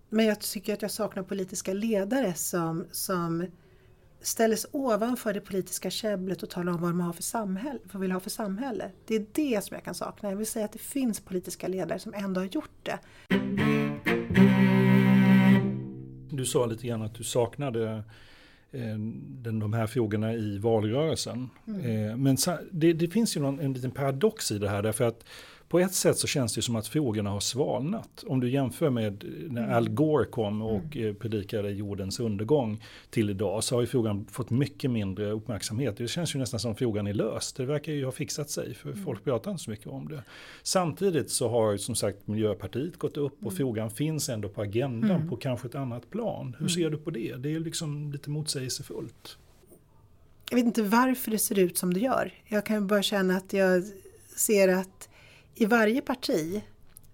[SPEAKER 3] men jag tycker att jag saknar politiska ledare som, som ställer sig ovanför det politiska käbblet och talar om vad de har för samhälle, vad vill ha för samhälle. Det är det som jag kan sakna. Jag vill säga att det finns politiska ledare som ändå har gjort det.
[SPEAKER 2] Du sa lite grann att du saknade Eh, den, de här frågorna i valrörelsen. Mm. Eh, men det, det, finns ju någon, en liten paradox i det här därför att på ett sätt så känns det som att frågorna har svalnat. Om du jämför med när mm. Al Gore kom och mm. predikade jordens undergång till idag så har ju frågan fått mycket mindre uppmärksamhet. Det känns ju nästan som frågan är löst. Det verkar ju ha fixat sig för mm. folk pratar inte så mycket om det. Samtidigt så har som sagt Miljöpartiet gått upp och mm. frågan finns ändå på agendan mm. på kanske ett annat plan. Hur ser du på det? Det är liksom lite motsägelsefullt.
[SPEAKER 3] Jag vet inte varför det ser ut som det gör. Jag kan bara känna att jag ser att i varje parti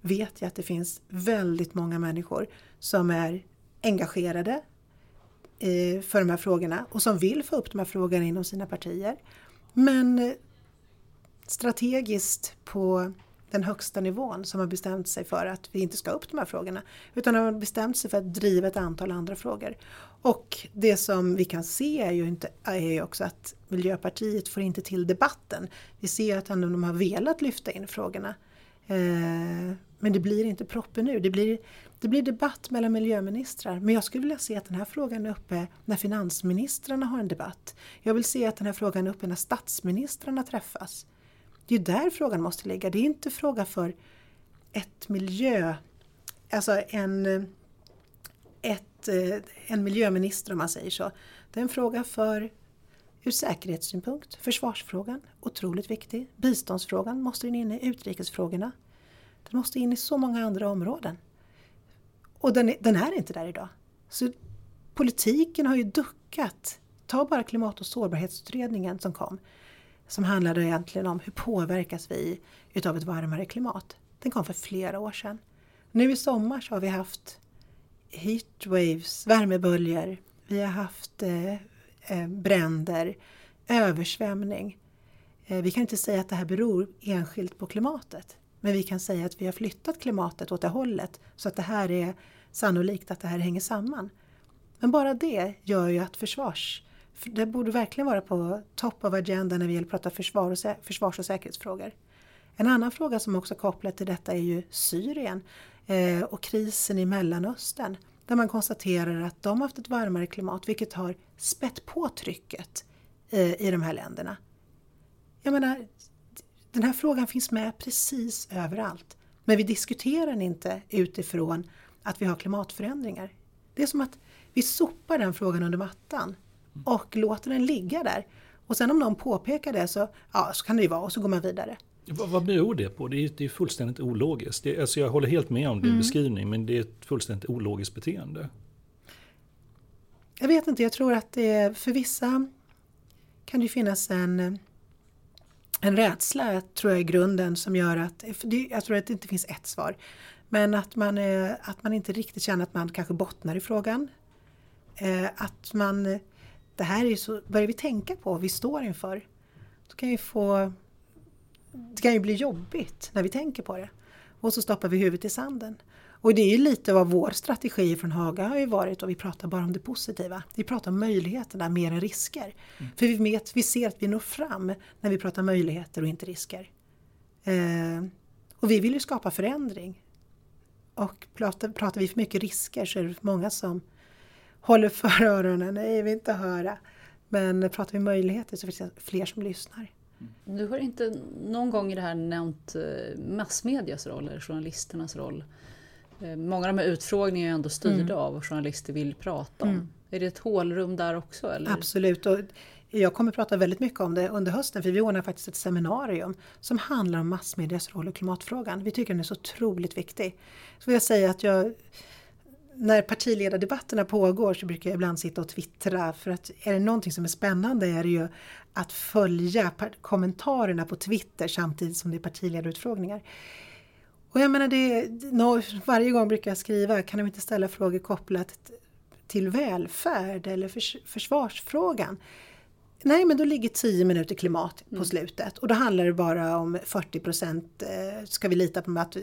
[SPEAKER 3] vet jag att det finns väldigt många människor som är engagerade eh, för de här frågorna och som vill få upp de här frågorna inom sina partier. Men eh, strategiskt på den högsta nivån som har bestämt sig för att vi inte ska upp de här frågorna. Utan har bestämt sig för att driva ett antal andra frågor. Och det som vi kan se är ju, inte, är ju också att Miljöpartiet får inte till debatten. Vi ser att de har velat lyfta in frågorna. Eh, men det blir inte proppen nu. Det blir, det blir debatt mellan miljöministrar. Men jag skulle vilja se att den här frågan är uppe när finansministrarna har en debatt. Jag vill se att den här frågan är uppe när statsministrarna träffas. Det är där frågan måste ligga. Det är inte fråga för ett miljö, alltså en, ett, eh, en miljöminister om man säger så. Det är en fråga för ur säkerhetssynpunkt, försvarsfrågan, otroligt viktig. Biståndsfrågan måste in i utrikesfrågorna. Den måste in i så många andra områden. Och den är, den är inte där idag. Så politiken har ju duckat. Ta bara klimat och sårbarhetsutredningen som kom som handlade egentligen om hur påverkas vi utav ett varmare klimat. Den kom för flera år sedan. Nu i sommar så har vi haft heatwaves, värmeböljor, vi har haft eh, eh, bränder, översvämning. Eh, vi kan inte säga att det här beror enskilt på klimatet. Men vi kan säga att vi har flyttat klimatet åt det hållet så att det här är sannolikt att det här hänger samman. Men bara det gör ju att försvars det borde verkligen vara på top of agenda när vi gäller att prata försvar och, försvars och säkerhetsfrågor. En annan fråga som också är kopplad till detta är ju Syrien eh, och krisen i Mellanöstern. Där man konstaterar att de har haft ett varmare klimat vilket har spett på trycket eh, i de här länderna. Jag menar, den här frågan finns med precis överallt. Men vi diskuterar den inte utifrån att vi har klimatförändringar. Det är som att vi sopar den frågan under mattan och låter den ligga där. Och sen om någon påpekar det så, ja, så kan det ju vara och så går man vidare.
[SPEAKER 2] Vad, vad beror det på? Det är, det är fullständigt ologiskt. Det, alltså jag håller helt med om din mm. beskrivning men det är ett fullständigt ologiskt beteende.
[SPEAKER 3] Jag vet inte, jag tror att det för vissa kan det finnas en, en rädsla tror jag i grunden som gör att, jag tror att det inte finns ett svar. Men att man, att man inte riktigt känner att man kanske bottnar i frågan. Eh, att man det här är så, börjar vi tänka på vad vi står inför, då kan vi få, det kan ju bli jobbigt när vi tänker på det. Och så stoppar vi huvudet i sanden. Och det är ju lite vad vår strategi från Haga har ju varit och vi pratar bara om det positiva. Vi pratar om möjligheterna mer än risker. Mm. För vi, vet, vi ser att vi når fram när vi pratar möjligheter och inte risker. Eh, och vi vill ju skapa förändring. Och pratar, pratar vi för mycket risker så är det många som håller för öronen, nej vill inte höra. Men pratar vi möjligheter så finns det fler som lyssnar.
[SPEAKER 4] Du har inte någon gång i det här nämnt eh, massmedias roll, eller journalisternas roll. Eh, många av de här utfrågningarna är ändå styrda mm. av vad journalister vill prata om. Mm. Är det ett hålrum där också? Eller?
[SPEAKER 3] Absolut. Och jag kommer att prata väldigt mycket om det under hösten för vi ordnar faktiskt ett seminarium som handlar om massmedias roll i klimatfrågan. Vi tycker den är så otroligt viktig. Så vill jag säga att jag när partiledardebatterna pågår så brukar jag ibland sitta och twittra för att är det någonting som är spännande är det ju att följa kommentarerna på Twitter samtidigt som det är partiledarutfrågningar. Och jag menar det, varje gång brukar jag skriva, kan de inte ställa frågor kopplat till välfärd eller försvarsfrågan? Nej, men då ligger 10 minuter klimat på mm. slutet och då handlar det bara om 40 procent eh, ska vi lita på att,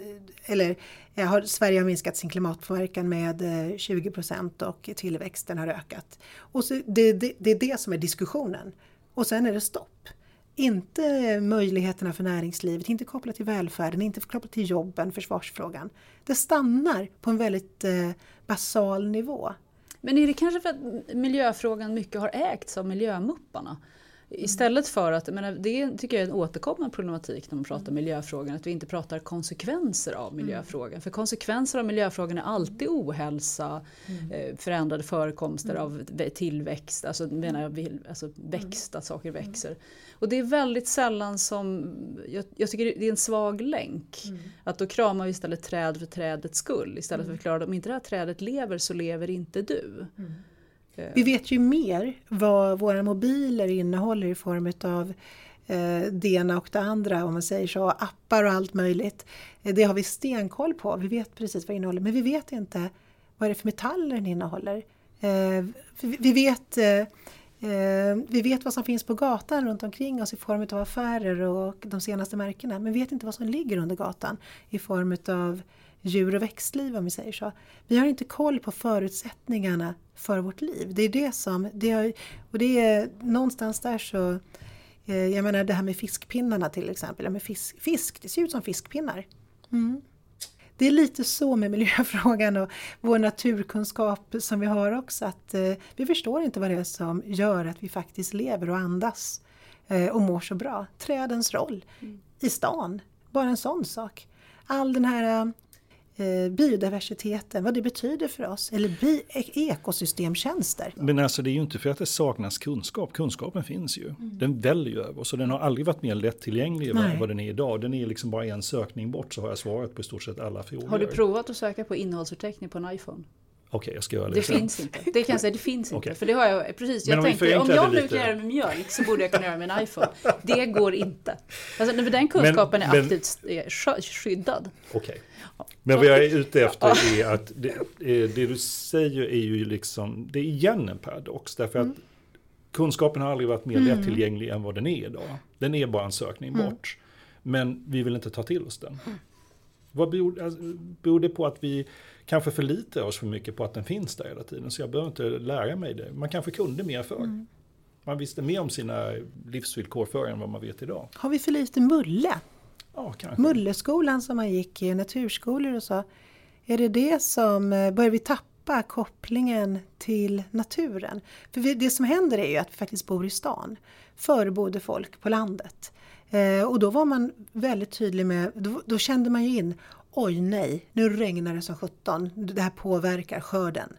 [SPEAKER 3] eller har, Sverige har minskat sin klimatpåverkan med 20 eh, procent och tillväxten har ökat. Och så det, det, det är det som är diskussionen. Och sen är det stopp. Inte möjligheterna för näringslivet, inte kopplat till välfärden, inte kopplat till jobben, försvarsfrågan. Det stannar på en väldigt eh, basal nivå.
[SPEAKER 4] Men är det kanske för att miljöfrågan mycket har ägts av miljömupparna? Istället för att, men det tycker jag är en återkommande problematik när man pratar miljöfrågan, att vi inte pratar konsekvenser av miljöfrågan. För konsekvenser av miljöfrågan är alltid ohälsa, eh, förändrade förekomster av tillväxt, alltså, menar jag, alltså växt, att saker växer. Och det är väldigt sällan som, jag, jag tycker det är en svag länk. Att då kramar vi istället träd för trädets skull, istället för att förklara att om inte det här trädet lever så lever inte du.
[SPEAKER 3] Vi vet ju mer vad våra mobiler innehåller i form av eh, det ena och det andra, om man säger så, appar och allt möjligt. Eh, det har vi stenkoll på, vi vet precis vad det innehåller, men vi vet inte vad det är för metaller den innehåller. Eh, vi, vet, vi vet vad som finns på gatan runt omkring oss i form av affärer och de senaste märkena, men vi vet inte vad som ligger under gatan i form av djur och växtliv om vi säger så. Vi har inte koll på förutsättningarna för vårt liv. Det är det som, det är, och det är någonstans där så, eh, jag menar det här med fiskpinnarna till exempel, med fisk, fisk det ser ut som fiskpinnar. Mm. Det är lite så med (laughs) miljöfrågan och vår naturkunskap som vi har också, att eh, vi förstår inte vad det är som gör att vi faktiskt lever och andas eh, och mår så bra. Trädens roll mm. i stan, bara en sån sak. All den här Eh, biodiversiteten, vad det betyder för oss, eller bi ekosystemtjänster.
[SPEAKER 2] Men alltså det är ju inte för att det saknas kunskap, kunskapen finns ju. Mm. Den väljer ju över, så den har aldrig varit mer lättillgänglig än vad den är idag. Den är liksom bara en sökning bort så har jag svarat på i stort sett alla frågor.
[SPEAKER 4] Har du provat att söka på innehållsförteckning på en iPhone?
[SPEAKER 2] Okej, okay, jag ska göra det.
[SPEAKER 4] Det sen. finns inte. Det kan jag säga, det finns inte. För det har jag precis. Jag tänkte, om jag nu kan göra med mjölk så borde jag kunna göra med en iPhone. Det går inte. Alltså, den kunskapen men, är aktivt men, skyddad.
[SPEAKER 2] Okej. Okay. Men vad jag är ute efter är att det, det, du säger är ju liksom, det är igen en paradox. Därför att mm. kunskapen har aldrig varit mer mm. lättillgänglig än vad den är idag. Den är bara en sökning mm. bort. Men vi vill inte ta till oss den. Mm. Vad beror, alltså, beror det på att vi kanske förlitar oss för mycket på att den finns där hela tiden? Så jag behöver inte lära mig det. Man kanske kunde mer för. Mm. Man visste mer om sina livsvillkor förr än vad man vet idag.
[SPEAKER 3] Har vi för lite mulle?
[SPEAKER 2] Ja, kanske.
[SPEAKER 3] Mulleskolan som man gick i, naturskolor och så. Är det det som, eh, börjar vi tappa kopplingen till naturen? För vi, det som händer är ju att vi faktiskt bor i stan. Förr bodde folk på landet. Eh, och då var man väldigt tydlig med, då, då, kände man ju in, oj nej, nu regnar det som sjutton, det här påverkar skörden.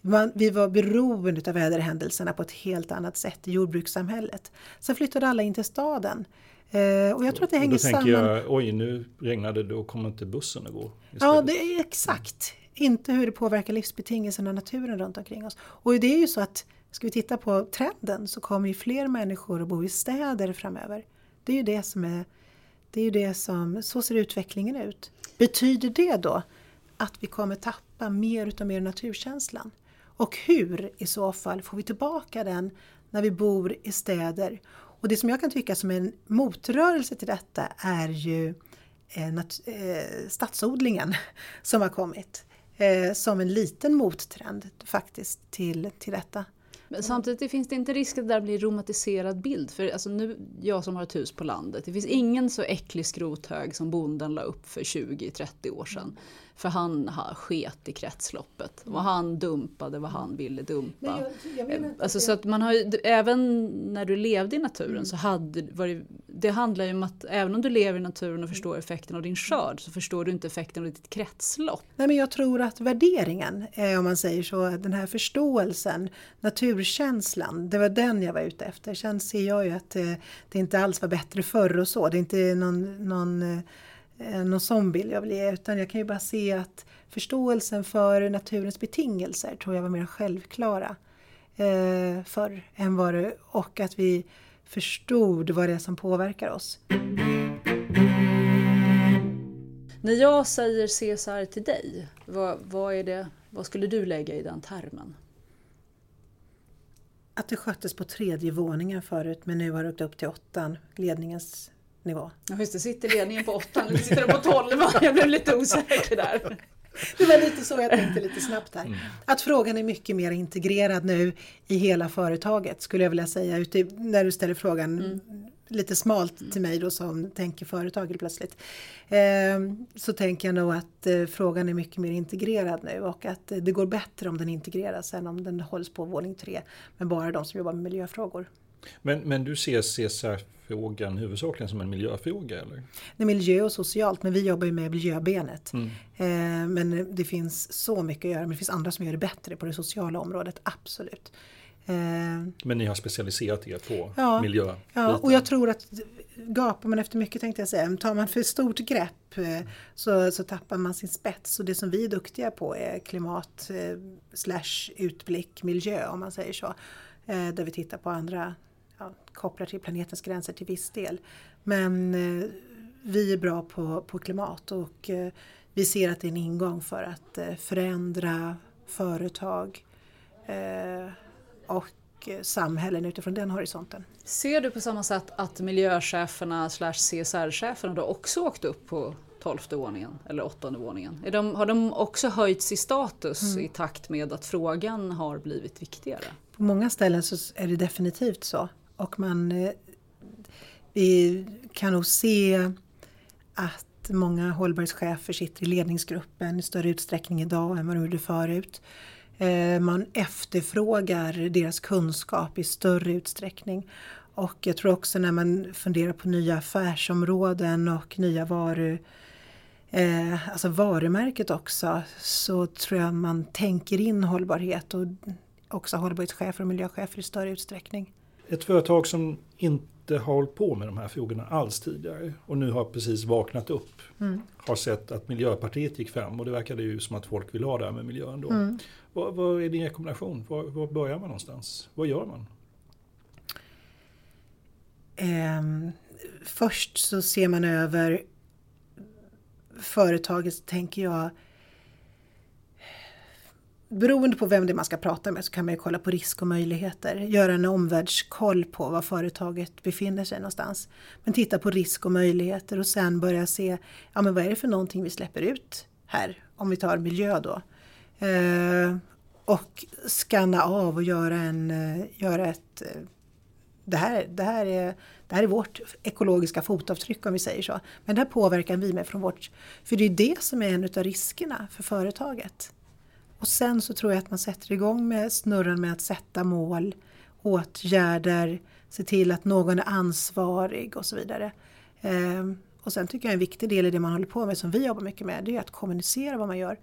[SPEAKER 3] Man, vi var beroende av väderhändelserna på ett helt annat sätt i jordbrukssamhället. Sen flyttade alla in till staden. Eh, och jag tror att det hänger samman. Då tänker jag,
[SPEAKER 2] oj nu regnade det, då kommer inte bussen att gå.
[SPEAKER 3] Istället. Ja, det är exakt. Inte hur det påverkar livsbetingelserna naturen runt omkring oss. Och det är ju så att, ska vi titta på trenden så kommer ju fler människor att bo i städer framöver. Det är ju det som är, det är ju det som, så ser utvecklingen ut. Betyder det då att vi kommer tappa mer utav mer naturkänslan? Och hur i så fall får vi tillbaka den när vi bor i städer och det som jag kan tycka som en motrörelse till detta är ju eh, eh, stadsodlingen (laughs) som har kommit. Eh, som en liten mottrend faktiskt till, till detta.
[SPEAKER 4] Men samtidigt finns det inte risk att det där blir romantiserad bild. För alltså nu, jag som har ett hus på landet, det finns ingen så äcklig skrothög som bonden la upp för 20-30 år sedan. För han sket i kretsloppet. Och han dumpade vad han ville dumpa. Jag, jag alltså, så att man har, även när du levde i naturen mm. så hade det, det handlar ju om att även om du lever i naturen och förstår effekten av din skörd så förstår du inte effekten av ditt kretslopp.
[SPEAKER 3] Nej, men jag tror att värderingen, om man säger så, den här förståelsen, naturkänslan, det var den jag var ute efter. Sen ser jag ju att det, det inte alls var bättre förr och så. Det är inte någon, någon Eh, någon sån bild jag vill ge utan jag kan ju bara se att förståelsen för naturens betingelser tror jag var mer självklara eh, förr än vad det, och att vi förstod vad det är som påverkar oss.
[SPEAKER 4] När jag säger Cesar till dig, vad, vad, är det, vad skulle du lägga i den termen?
[SPEAKER 3] Att det sköttes på tredje våningen förut men nu har det åkt upp till åttan, ledningens nivå.
[SPEAKER 4] Ja just det, sitter ledningen på åttan eller sitter den på tolvan? (laughs) Jag blev lite osäker där.
[SPEAKER 3] Det var lite så jag tänkte lite snabbt här. Mm. Att frågan är mycket mer integrerad nu i hela företaget skulle jag vilja säga. Ute, när du ställer frågan mm. lite smalt till mig då som tänker företaget plötsligt. Eh, så tänker jag nog att eh, frågan är mycket mer integrerad nu och att eh, det går bättre om den integreras än om den hålls på våning tre med bara de som jobbar med miljöfrågor.
[SPEAKER 2] Men, men du ser CSR-frågan huvudsakligen som en miljöfråga eller?
[SPEAKER 3] Det är miljö och socialt men vi jobbar ju med miljöbenet.
[SPEAKER 2] Mm.
[SPEAKER 3] Eh, men det finns så mycket att göra men det finns andra som gör det bättre på det sociala området, absolut. Eh,
[SPEAKER 2] Men ni har specialiserat er på
[SPEAKER 3] Ja,
[SPEAKER 2] miljö?
[SPEAKER 3] Ja, och jag tror att gapar man efter mycket tänkte jag säga, tar man för stort grepp eh, så, så tappar man sin spets. Och det som vi är duktiga på är klimat eh, slash utblick miljö om man säger så. Eh, Där vi tittar på andra, ja, kopplar till planetens gränser till viss del. Men eh, vi är bra på, på klimat och eh, vi ser att det är en ingång för att eh, förändra företag eh, och eh, samhällen utifrån den horisonten.
[SPEAKER 4] Ser du på samma sätt att miljöcheferna slash CSR-cheferna då också åkt upp på tolfte våningen eller åttonde våningen? De, har de också höjts i status i takt med att frågan har blivit viktigare?
[SPEAKER 3] På många ställen så är det definitivt så. Och man eh, vi kan nog se att många hållbarhetschefer sitter i ledningsgruppen i större utsträckning idag än vad de gjorde förut. Eh, man efterfrågar deras kunskap i större utsträckning. Och jag tror också när man funderar på nya affärsområden och nya varu, eh, alltså varumärket också, så tror jag man tänker in hållbarhet och också hållbarhetschefer och miljöchefer i större utsträckning.
[SPEAKER 2] Ett företag som inte har hållit på med de här frågorna alls tidigare och nu har precis vaknat upp. Har sett att Miljöpartiet gick fram och det verkade ju som att folk vill ha det här med miljön då. Vad, vad är din rekommendation? Var, var börjar man någonstans? Vad gör man?
[SPEAKER 3] Ehm, först så ser man över företaget, tänker jag. Beroende på vem det är man ska prata med så kan man ju kolla på risk och möjligheter. Göra en omvärldskoll på var företaget befinner sig någonstans. Men titta på risk och möjligheter och sen börja se, ja men vad är det för någonting vi släpper ut här? Om vi tar miljö då. Eh, och skanna av och göra, en, eh, göra ett eh, det här, det, här är, det här är vårt ekologiska fotavtryck om vi säger så. Men det här påverkar vi med från vårt... För det är det som är en av riskerna för företaget. Och sen så tror jag att man sätter igång med snurran med att sätta mål, åtgärder, se till att någon är ansvarig och så vidare. Ehm, och sen tycker jag en viktig del i det man håller på med, som vi jobbar mycket med, det är att kommunicera vad man gör.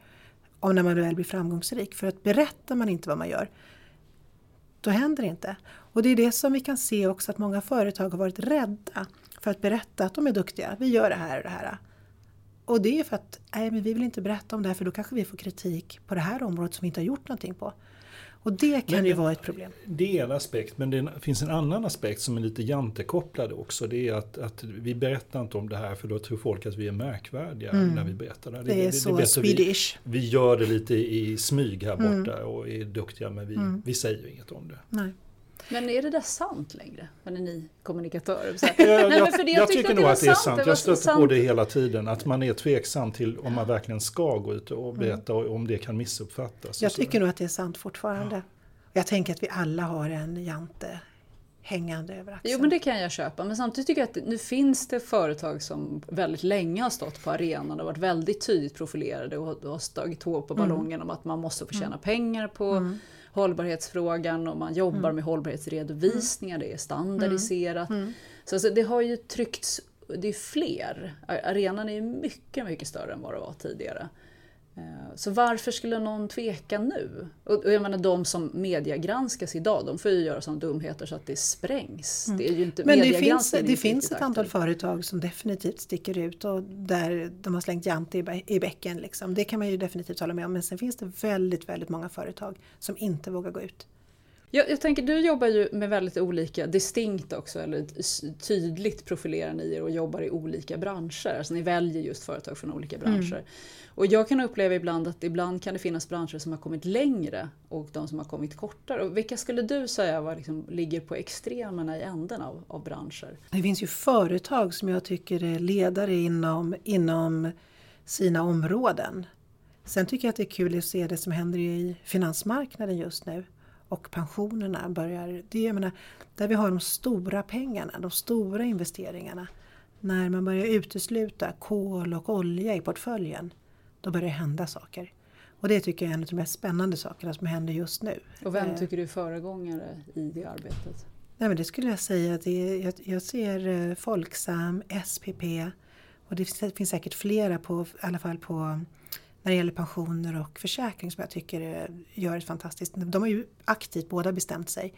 [SPEAKER 3] Om när man väl blir framgångsrik. För att berättar man inte vad man gör, då händer det inte. Och det är det som vi kan se också att många företag har varit rädda för att berätta att de är duktiga. Vi gör det här och det här. Och det är för att nej, men vi vill inte berätta om det här för då kanske vi får kritik på det här området som vi inte har gjort någonting på. Och det kan
[SPEAKER 2] Men-
[SPEAKER 3] ju vara ett problem.
[SPEAKER 2] Det är en aspekt, men det finns en annan aspekt som är lite jantekopplad också. Det är att, att vi berättar inte om det här för då tror folk att vi är märkvärdiga när vi berättar det.
[SPEAKER 3] Det är så
[SPEAKER 2] bättre att vi,
[SPEAKER 3] Swedish.
[SPEAKER 2] vi gör det lite i smyg här borta och är duktiga men vi, vi säger inget om det.
[SPEAKER 3] Nej.
[SPEAKER 4] Men är det där sant längre? Men är ni kommunikatörer? Så här. (laughs)
[SPEAKER 2] Jag,
[SPEAKER 4] Nej, men
[SPEAKER 2] jag,
[SPEAKER 4] för det-
[SPEAKER 2] jag
[SPEAKER 4] tyckte
[SPEAKER 2] tycker nog att det är sant.
[SPEAKER 4] var
[SPEAKER 2] Jag stöter på det hela tiden. Att man är tveksam till om man verkligen ska gå ut och berätta och om det kan missuppfattas.
[SPEAKER 3] Jag tycker nog att det är sant fortfarande. Jag tänker att vi alla har en jante hängande över axeln.
[SPEAKER 4] Jo men det kan jag köpa, men samtidigt tycker jag att det- nu finns det företag som väldigt länge har stått på arenan och varit väldigt tydligt profilerade och har- slagit hår på ballongen om att man måste få tjäna pengar på hållbarhetsfrågan och man jobbar med hållbarhetsredovisningar, det är standardiserat. Så alltså, det har ju tryckts, det är fler, arenan är mycket, mycket större än vad det var tidigare. Eh, Så varför skulle någon tveka nu? Och jag menar de som mediagranskas idag, de får ju göra sådana dumheter så att det sprängs. Det är ju inte,
[SPEAKER 3] Men det finns, det finns ett antal företag som definitivt sticker ut och där de har slängt jante i bäcken. Liksom. Det kan man ju definitivt hålla med om. Men sen finns det väldigt, väldigt många företag som inte vågar gå ut.
[SPEAKER 4] Jag, jag tänker, du jobbar ju med väldigt olika, distinkt också, eller tydligt profilerar ni er och jobbar i olika branscher. Alltså ni väljer just företag från olika branscher. Och jag kan uppleva ibland att ibland kan det finnas branscher som har kommit längre och de som har kommit kortare. Och vilka skulle du säga var liksom, ligger på extremerna i änden av, av branscher?
[SPEAKER 3] Det finns ju företag som jag tycker är ledare inom, inom sina områden. Sen tycker jag att det är kul att se det som händer i finansmarknaden just nu. Och pensionerna börjar, det jag menar, där vi har de stora pengarna, de stora investeringarna. När man börjar utesluta kol och olja i portföljen, då börjar det hända saker. Och det tycker jag är en av de mest spännande sakerna som händer just nu.
[SPEAKER 4] Och vem
[SPEAKER 3] Eh,
[SPEAKER 4] tycker du är föregångare i det arbetet?
[SPEAKER 3] Nej, men det skulle jag säga. Det, jag, jag ser eh, Folksam, SPP och det finns, finns säkert flera på, i alla fall på när det gäller pensioner och försäkring som jag tycker gör ett fantastiskt... De har ju aktivt båda bestämt sig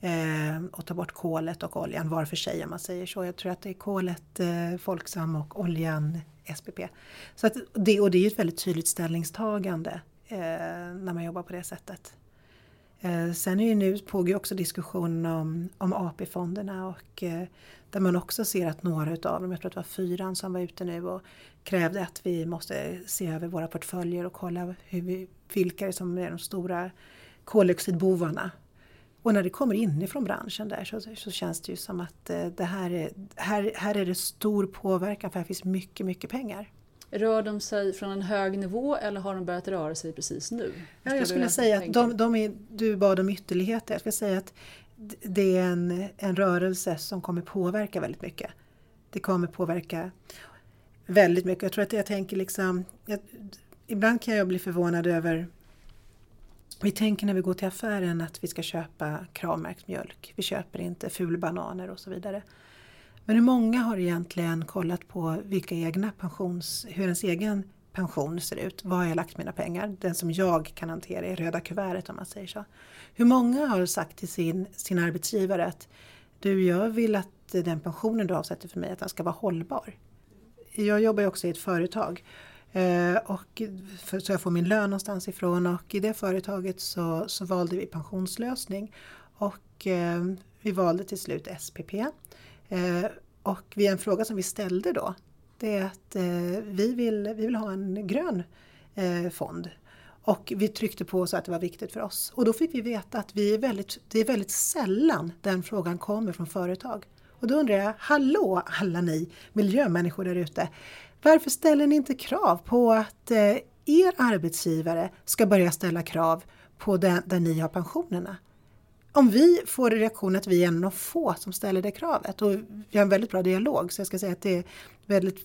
[SPEAKER 3] eh, och ta bort kolet och oljan var för sig om man säger så. Jag tror att det är kolet eh, Folksam och oljan SPP. Så att det, och det är ju ett väldigt tydligt ställningstagande eh, när man jobbar på det sättet. Eh, sen är ju nu pågår också diskussionen om, om AP-fonderna och eh, där man också ser att några utav dem, jag tror att det var fyran som var ute nu och krävde att vi måste se över våra portföljer och kolla hur vi, vilka som är de stora koldioxidbovarna. Och när det kommer inifrån branschen där så, så känns det ju som att eh, det här är, här, här är det stor påverkan för här finns mycket, mycket pengar.
[SPEAKER 4] Rör de sig från en hög nivå eller har de börjat röra sig precis nu?
[SPEAKER 3] Ja, jag skulle säga att de, de, är, du bad om ytterligheter. Jag skulle säga att det är en, en rörelse som kommer påverka väldigt mycket. Det kommer påverka väldigt mycket. Jag tror att jag tänker liksom, jag, ibland kan jag bli förvånad över vi tänker när vi går till affären att vi ska köpa kravmärkt mjölk. Vi köper inte fulbananer och så vidare. Men hur många har egentligen kollat på vilka egna pensions, hur ens egen pension ser ut? Var har jag lagt mina pengar? Den som jag kan hantera i röda kuvertet om man säger så. Hur många har sagt till sin, sin arbetsgivare att du, jag vill att den pensionen du avsätter för mig att den ska vara hållbar. Jag jobbar ju också i ett företag eh, och för, så jag får min lön någonstans ifrån och i det företaget så, så valde vi pensionslösning och eh, vi valde till slut SPP. Eh, och en fråga som vi ställde då det är att eh, vi, vill, vi vill ha en grön eh, fond. Och vi tryckte på så att det var viktigt för oss. Och då fick vi veta att vi är väldigt, det är väldigt sällan den frågan kommer från företag. Och då undrar jag, hallå alla ni miljömänniskor där ute. Varför ställer ni inte krav på att er arbetsgivare ska börja ställa krav på den, där ni har pensionerna? Om vi får reaktionen att vi är en av få som ställer det kravet och vi har en väldigt bra dialog så jag ska säga att det är väldigt,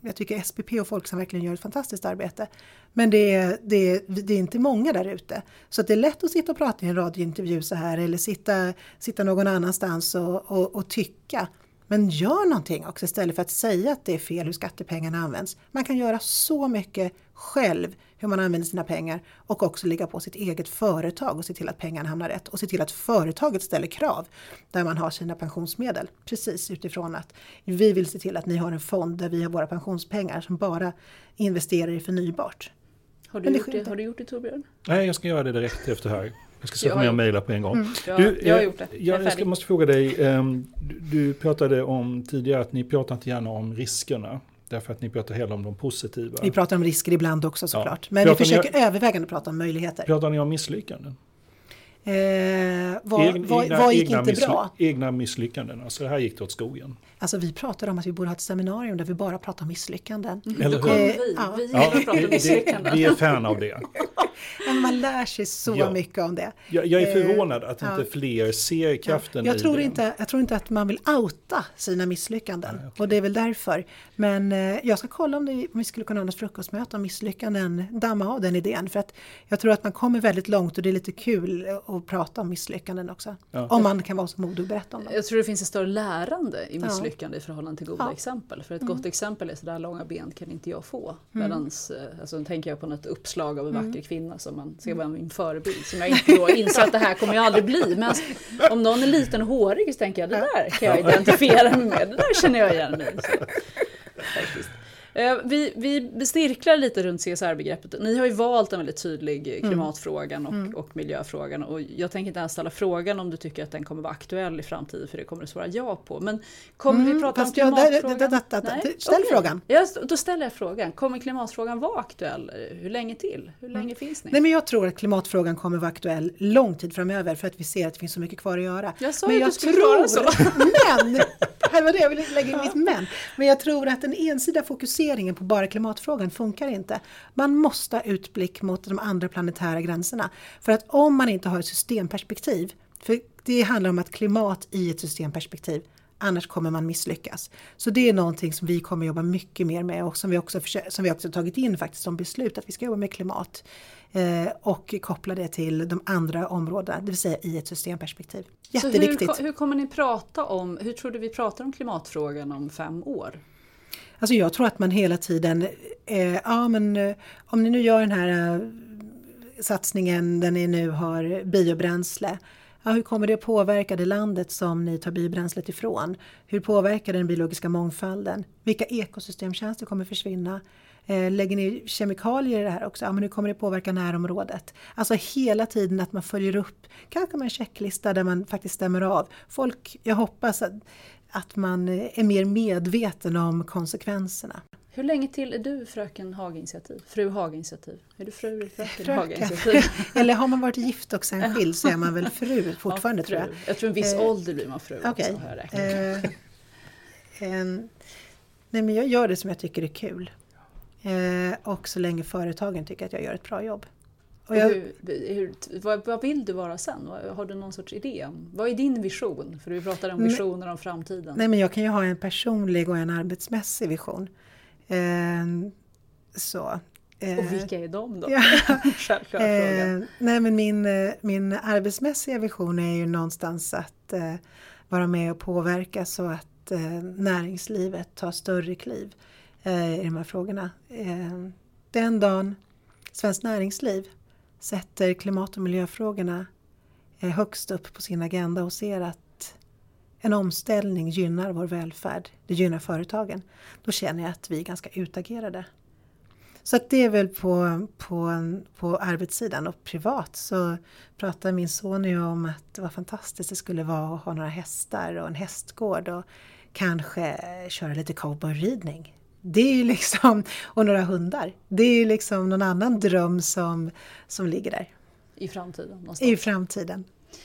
[SPEAKER 3] jag tycker SPP och Folksam verkligen gör ett fantastiskt arbete. Men det är, det är, det är inte många där ute. Så att det är lätt att sitta och prata i en radiointervju så här eller sitta, sitta någon annanstans och, och, och tycka. Men gör någonting också istället för att säga att det är fel hur skattepengarna används. Man kan göra så mycket själv hur man använder sina pengar och också ligga på sitt eget företag och se till att pengarna hamnar rätt och se till att företaget ställer krav där man har sina pensionsmedel. Precis utifrån att vi vill se till att ni har en fond där vi har våra pensionspengar som bara investerar i förnybart.
[SPEAKER 4] Har du, gjort det, har du gjort det Torbjörn?
[SPEAKER 2] Nej, jag ska göra det direkt efter här. Jag ska sätta mig och mejla på en gång. Mm.
[SPEAKER 4] Du, jag har gjort det.
[SPEAKER 2] Jag, jag ska, måste fråga dig, um, du, du pratade om tidigare att ni pratar inte gärna om riskerna. Därför att ni pratar hellre om de positiva.
[SPEAKER 3] Vi pratar om risker ibland också såklart. Ja. Men pratar vi försöker ni, övervägande prata om möjligheter.
[SPEAKER 2] Pratar ni om misslyckanden?
[SPEAKER 3] Eh, vad, egna, vad, vad gick inte bra?
[SPEAKER 2] Egna misslyckanden, alltså det här gick det åt skogen.
[SPEAKER 3] Alltså vi pratade om att vi borde ha ett seminarium där vi bara pratar om misslyckanden.
[SPEAKER 4] Mm. Eller hur? Eh, vi, ja. vi ja, om misslyckanden.
[SPEAKER 2] Vi är fan av det. (laughs)
[SPEAKER 3] man lär sig så ja. mycket om det.
[SPEAKER 2] Jag, jag är förvånad att inte fler ser kraften
[SPEAKER 3] jag
[SPEAKER 2] i
[SPEAKER 3] tror
[SPEAKER 2] det.
[SPEAKER 3] Inte, jag tror inte att man vill outa sina misslyckanden. Nej, okay. Och det är väl därför. Men eh, jag ska kolla om, det, om vi skulle kunna ha något frukostmöte om misslyckanden, damma av den idén. För att jag tror att man kommer väldigt långt och det är lite kul att prata om misslyckanden också. Ja. Om man kan vara så modig och berätta om dem.
[SPEAKER 4] Jag tror det finns ett större lärande i misslyckande i förhållande till goda exempel. För ett mm. gott exempel är sådär långa ben kan inte jag få. Mm. Medans, eh, alltså, tänker jag på något uppslag av en mm. vacker kvinna som man ska vara min förebild. Som jag inte då inser att det här kommer jag aldrig bli. Men om någon är liten och hårig så tänker jag det där kan jag identifiera mig med. Det där känner jag igen mig i. (laughs) Eh, vi, vi cirklar lite runt CSR-begreppet. Ni har ju valt en väldigt tydlig mm. klimatfrågan och, mm. och miljöfrågan. Och jag tänker inte ens ställa frågan om du tycker att den kommer vara aktuell i framtiden, för det kommer du svara ja på. Men kommer mm, vi prata om klimatfrågan?
[SPEAKER 3] Jag, det, det, det, ställ okay. frågan.
[SPEAKER 4] Ja, då ställer jag frågan. Kommer klimatfrågan vara aktuell? Hur länge till? Hur länge mm. finns ni?
[SPEAKER 3] Nej, men jag tror att klimatfrågan kommer vara aktuell lång tid framöver för att vi ser att det finns så mycket kvar att göra.
[SPEAKER 4] Jag sa men ju att du skulle tror, så. (laughs)
[SPEAKER 3] Men, (laughs) det var det jag ville lägga in mitt men. Men jag tror att den ensidiga fokuseringen fokuseringen på bara klimatfrågan funkar inte. Man måste ha utblick mot de andra planetära gränserna. För att om man inte har ett systemperspektiv, för det handlar om att klimat i ett systemperspektiv annars kommer man misslyckas. Så det är någonting som vi kommer jobba mycket mer med och som vi också, som vi också tagit in faktiskt som beslut att vi ska jobba med klimat eh, och koppla det till de andra områdena, det vill säga i ett systemperspektiv. Jätteviktigt.
[SPEAKER 4] Så hur, hur kommer ni prata om, hur tror du vi pratar om klimatfrågan om fem år?
[SPEAKER 3] Alltså jag tror att man hela tiden, eh, ja men eh, om ni nu gör den här eh, satsningen där ni nu har biobränsle, ja, hur kommer det påverka det landet som ni tar biobränslet ifrån? Hur påverkar den biologiska mångfalden? Vilka ekosystemtjänster kommer försvinna? Eh, lägger ni kemikalier i det här också? Ja, men hur kommer det påverka närområdet? Alltså hela tiden att man följer upp, kanske med en checklista där man faktiskt stämmer av. Folk, jag hoppas att, att man är mer medveten om konsekvenserna.
[SPEAKER 4] Hur länge till är du fröken Haginitiativ? Fru Haginitiativ? Är du fru fröken Haginitiativ? (laughs)
[SPEAKER 3] Eller har man varit gift och sen skild så är man väl fru (laughs) fortfarande ja, fru. tror jag.
[SPEAKER 4] Jag tror en viss eh, ålder blir man fru
[SPEAKER 3] okay. också. Eh, en, nej men jag gör det som jag tycker är kul. Eh, och så länge företagen tycker att jag gör ett bra jobb.
[SPEAKER 4] Jag, hur, hur, vad, vad, vill du vara sen? Har du någon sorts idé? Vad är din vision? För vi pratar om visioner om framtiden.
[SPEAKER 3] Nej men jag kan ju ha en personlig och en arbetsmässig vision. Eh, så.
[SPEAKER 4] Eh, och vilka är de då? (laughs) Ja, (laughs) Självklar
[SPEAKER 3] eh, nej men min, eh, min arbetsmässiga vision är ju någonstans att eh, vara med och påverka så att eh, näringslivet tar större kliv i de här frågorna. den dagen Svenskt Näringsliv sätter klimat och miljöfrågorna högst upp på sin agenda och ser att en omställning gynnar vår välfärd, det gynnar företagen, då känner jag att vi är ganska utagerade. Så att det är väl på, på, på arbetssidan och privat så pratar min son ju om att vad fantastiskt det skulle vara att ha några hästar och en hästgård och kanske köra lite cowboyridning. Det är ju liksom, och några hundar. Det är ju liksom någon annan dröm som, som ligger där.
[SPEAKER 4] I framtiden? Någonstans.
[SPEAKER 3] I framtiden.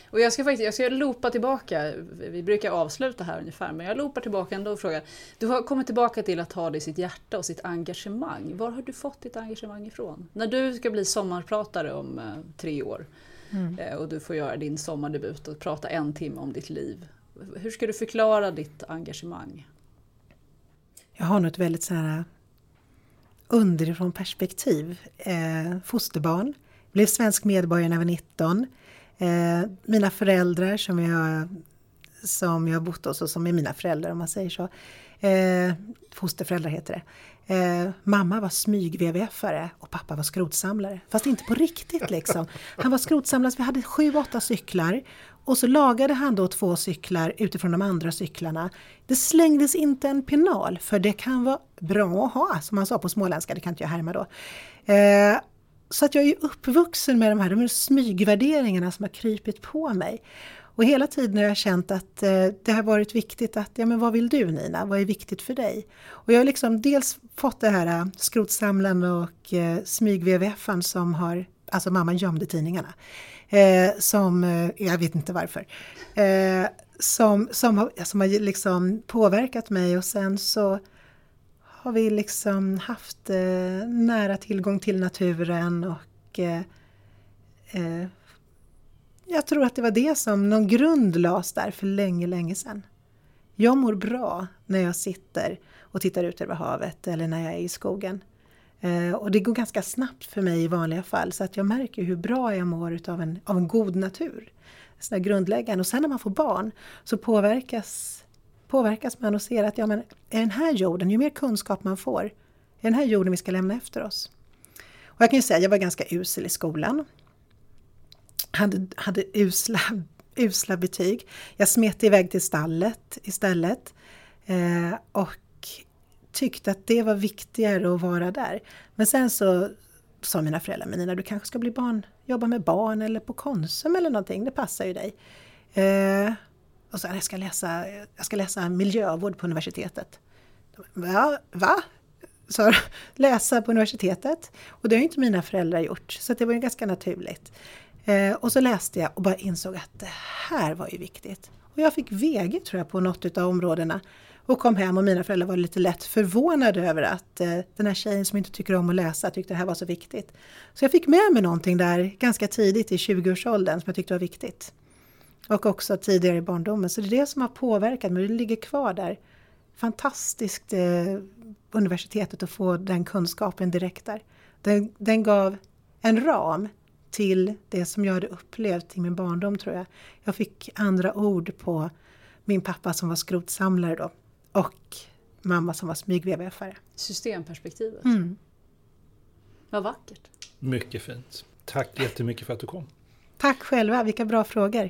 [SPEAKER 4] Och jag ska faktiskt jag ska loopa tillbaka, vi brukar avsluta här ungefär, men jag loopar tillbaka ändå och frågar. Du har kommit tillbaka till att ha det i sitt hjärta och sitt engagemang. Var har du fått ditt engagemang ifrån? När du ska bli sommarpratare om eh, tre år mm. eh, och du får göra din sommardebut och prata en timme om ditt liv. Hur ska du förklara ditt engagemang?
[SPEAKER 3] Jag har nog ett väldigt så här underifrån perspektiv. Eh, fosterbarn, blev svensk medborgare när jag var 19 Eh, mina föräldrar som jag, som jag har bott hos och som är mina föräldrar om man säger så. Eh, fosterföräldrar heter det. Eh, mamma var smyg-wwf-are och pappa var skrotsamlare. Fast inte på riktigt liksom. Han var skrotsamlare, så vi hade sju, åtta cyklar. Och så lagade han då två cyklar utifrån de andra cyklarna. Det slängdes inte en penal, för det kan vara bra att ha, som man sa på småländska, det kan inte jag härma då. Eh, så att jag är uppvuxen med de här, de här smygvärderingarna som har krypit på mig. Och hela tiden har jag känt att eh, det har varit viktigt att, ja men vad vill du Nina, vad är viktigt för dig? Och jag har liksom dels fått det här eh, skrotsamlaren och eh, smyg-VVFan som har, alltså mamma gömde tidningarna. Eh, som, eh, jag vet inte varför. Eh, som, som, har, som har liksom påverkat mig och sen så har vi liksom haft eh, nära tillgång till naturen och eh, eh, jag tror att det var det som någon grund lades där för länge, länge sedan. Jag mår bra när jag sitter och tittar ut över havet eller när jag är i skogen. Eh, och det går ganska snabbt för mig i vanliga fall så att jag märker hur bra jag mår utav en, av en god natur. Sådär grundläggande. Och sen när man får barn så påverkas påverkas man och ser att ja, men är den här jorden, ju mer kunskap man får, är den här jorden vi ska lämna efter oss. Och jag kan ju säga, jag var ganska usel i skolan. Hade, hade usla, (laughs) usla betyg. Jag smet iväg till stallet istället. Eh, och tyckte att det var viktigare att vara där. Men sen så sa mina föräldrar, men Nina du kanske ska bli barn, jobba med barn eller på Konsum eller någonting, det passar ju dig. Eh, och så jag ska läsa, jag ska läsa miljövård på universitetet. Ja, va? Så (laughs) läsa på universitetet. Och det har inte mina föräldrar gjort, så det var ju ganska naturligt. Eh, och så läste jag och bara insåg att det här var ju viktigt. Och jag fick VG tror jag på något av områdena. Och kom hem och mina föräldrar var lite lätt förvånade över att eh, den här tjejen som inte tycker om att läsa tyckte det här var så viktigt. Så jag fick med mig någonting där ganska tidigt i 20-årsåldern som jag tyckte var viktigt. Och också tidigare i barndomen. Så det är det som har påverkat mig, det ligger kvar där. Fantastiskt eh, universitetet att få den kunskapen direkt där. Den, den gav en ram till det som jag hade upplevt i min barndom tror jag. Jag fick andra ord på min pappa som var skrotsamlare då och mamma som var smyg-VVF-are.
[SPEAKER 4] Systemperspektivet.
[SPEAKER 3] Mm.
[SPEAKER 4] Vad vackert.
[SPEAKER 2] Mycket fint. Tack jättemycket för att du kom.
[SPEAKER 3] Tack själva, vilka bra frågor.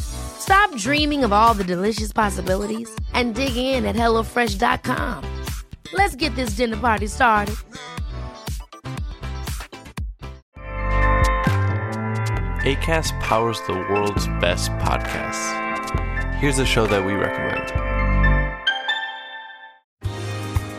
[SPEAKER 5] Stop dreaming of all the delicious possibilities and dig in at HelloFresh.com. Let's get this dinner party started.
[SPEAKER 6] ACAST powers the world's best podcasts. Here's a show that we recommend.